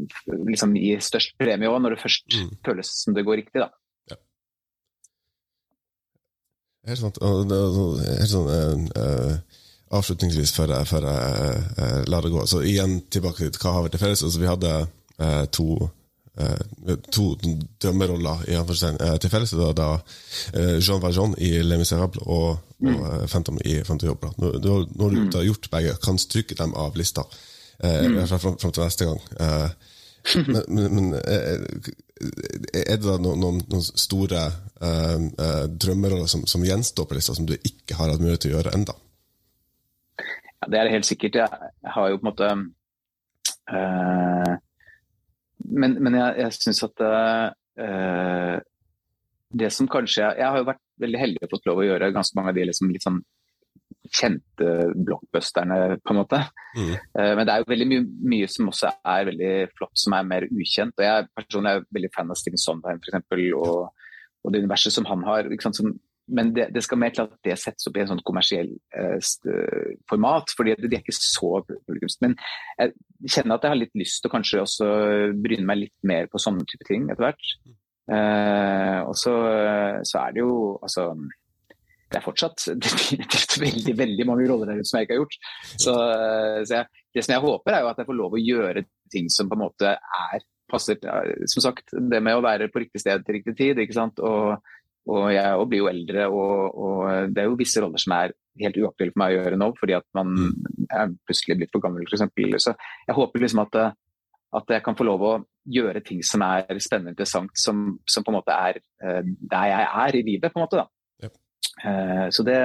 liksom, gi størst premie òg, når det først mm. føles som det går riktig. da. Ja. Helt sant. Og det, helt sånn, uh, avslutningsvis, før jeg, før jeg uh, lar det gå så Igjen tilbake til hva har vært til felles. Altså, vi hadde uh, to to drømmeroller i uh, til felles. Da, da uh, Jean Valjean i Le Miserable og, mm. og Phantom i Phantom Opera. Når, når, du mm. har gjort begge, kan stryke dem av lista. Mm. Fram, fram til neste gang. men, men, men er det da noen, noen, store drømmeroller som, som, gjenstår på lista, som du ikke har hatt mulighet til å gjøre enda? Ja, det er det helt sikkert. Jeg har jo på en måte men, men jeg, jeg syns at uh, det som kanskje jeg, jeg har jo vært veldig heldig og fått lov å gjøre ganske mange av de liksom, litt sånn kjente blockbusterne, på en måte. Mm. Uh, men det er jo veldig mye, mye, som også er veldig flott, som er mer ukjent. og Jeg personlig er veldig fan av Steven Sondheim, f.eks., og, og det universet som han har. Sant, som, men det, det, skal mer til at det settes opp i en sånn kommersiell uh, format. fordi de er ikke så publikums. Men jeg kjenner at jeg har litt lyst til å kanskje også bryne meg litt mer på sånne type ting etter hvert. Uh, og så, så, er det jo altså Det er fortsatt definitivt veldig veldig mange roller der ute som jeg ikke har gjort. Så, så jeg, det som jeg håper, er jo at jeg får lov å gjøre ting som på en måte er passer Som sagt, det med å være på riktig sted til riktig tid. ikke sant? Og og jeg blir jo eldre, og, og, det er jo visse roller som er helt uaktuelle for meg å gjøre nå, fordi at man mm. er plutselig blitt for gammel, f.eks. Så jeg håper liksom at, at, jeg kan få lov å gjøre ting som er spennende og interessant, som, som, på en måte er uh, der jeg er i livet, på en måte. da. Ja. Uh, så det,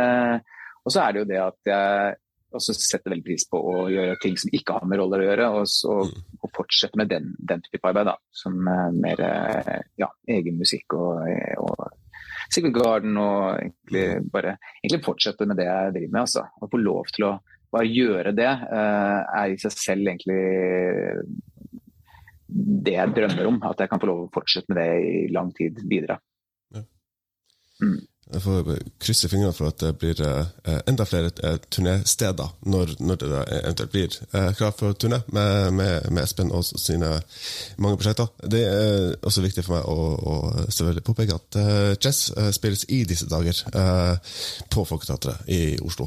og så er det jo det at jeg også setter veldig pris på å gjøre ting som ikke har med roller å gjøre, og, så, mm. og fortsette med den, den type arbeid. da, Som mer ja, egen musikk og, og Secret Garden og egentlig bare egentlig fortsette med det jeg driver med. altså. Å få lov til å bare gjøre det er i seg selv egentlig det jeg drømmer om. At jeg kan få lov å fortsette med det i lang tid videre. Ja. Mm. Jeg får krysse fingrene for at det blir eh, enda flere eh, turnésteder når, når, det eventuelt blir eh, krav for turné med, med, med, Espen og sine mange prosjekter. Det er også viktig for meg å, å selvfølgelig påpeke at jazz spilles i disse dager på Folketeatret i Oslo.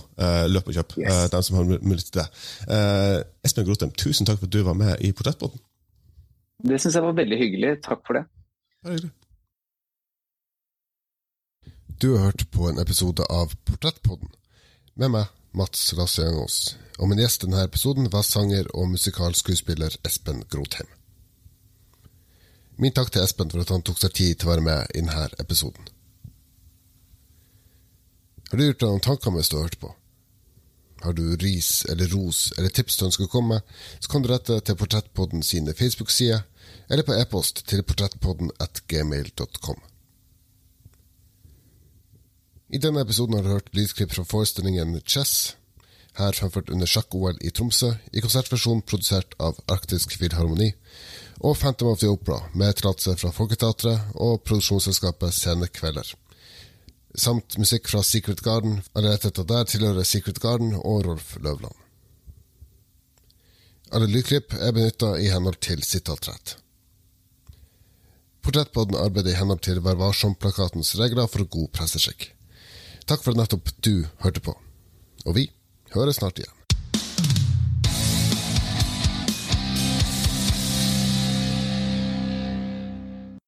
Løp og kjøp, yes. de som har mulighet til det. Espen Grotem, tusen takk for at du var med i Portrettbåten. Det syns jeg var veldig hyggelig. Takk for det. det. Du har hørt på en episode av Portrettpodden med meg, Mats Lasse Og min gjest denne episoden var sanger og musikalskuespiller Espen Grotheim. Min takk til Espen for at han tok seg tid til å være med i denne episoden. Har du gjort deg noen tanker mens du har hørt på? Har du ris eller ros eller tips du ønsker å komme så kan du rette til Portrettpodden sine Facebook-sider eller på e-post til portrettpodden at gmail.com. I denne episoden har du hørt lydklipp fra forestillingen Chess, her fremført under sjakk-OL i Tromsø, i konsertversjon produsert av Arktisk Filharmoni, og Phantom of the Opera, med tillatelse fra Folketeatret og produksjonsselskapet Scenekvelder. Samt musikk fra Secret Garden, alle rettigheter der tilhører Secret Garden og Rolf Løvland. Alle lydklipp er benytta i henhold til sitatrett. Portrettpodden arbeider i henhold til Vær varsom-plakatens regler for god presseskikk. Takk for at nettopp du hørte på, og vi høres snart igjen.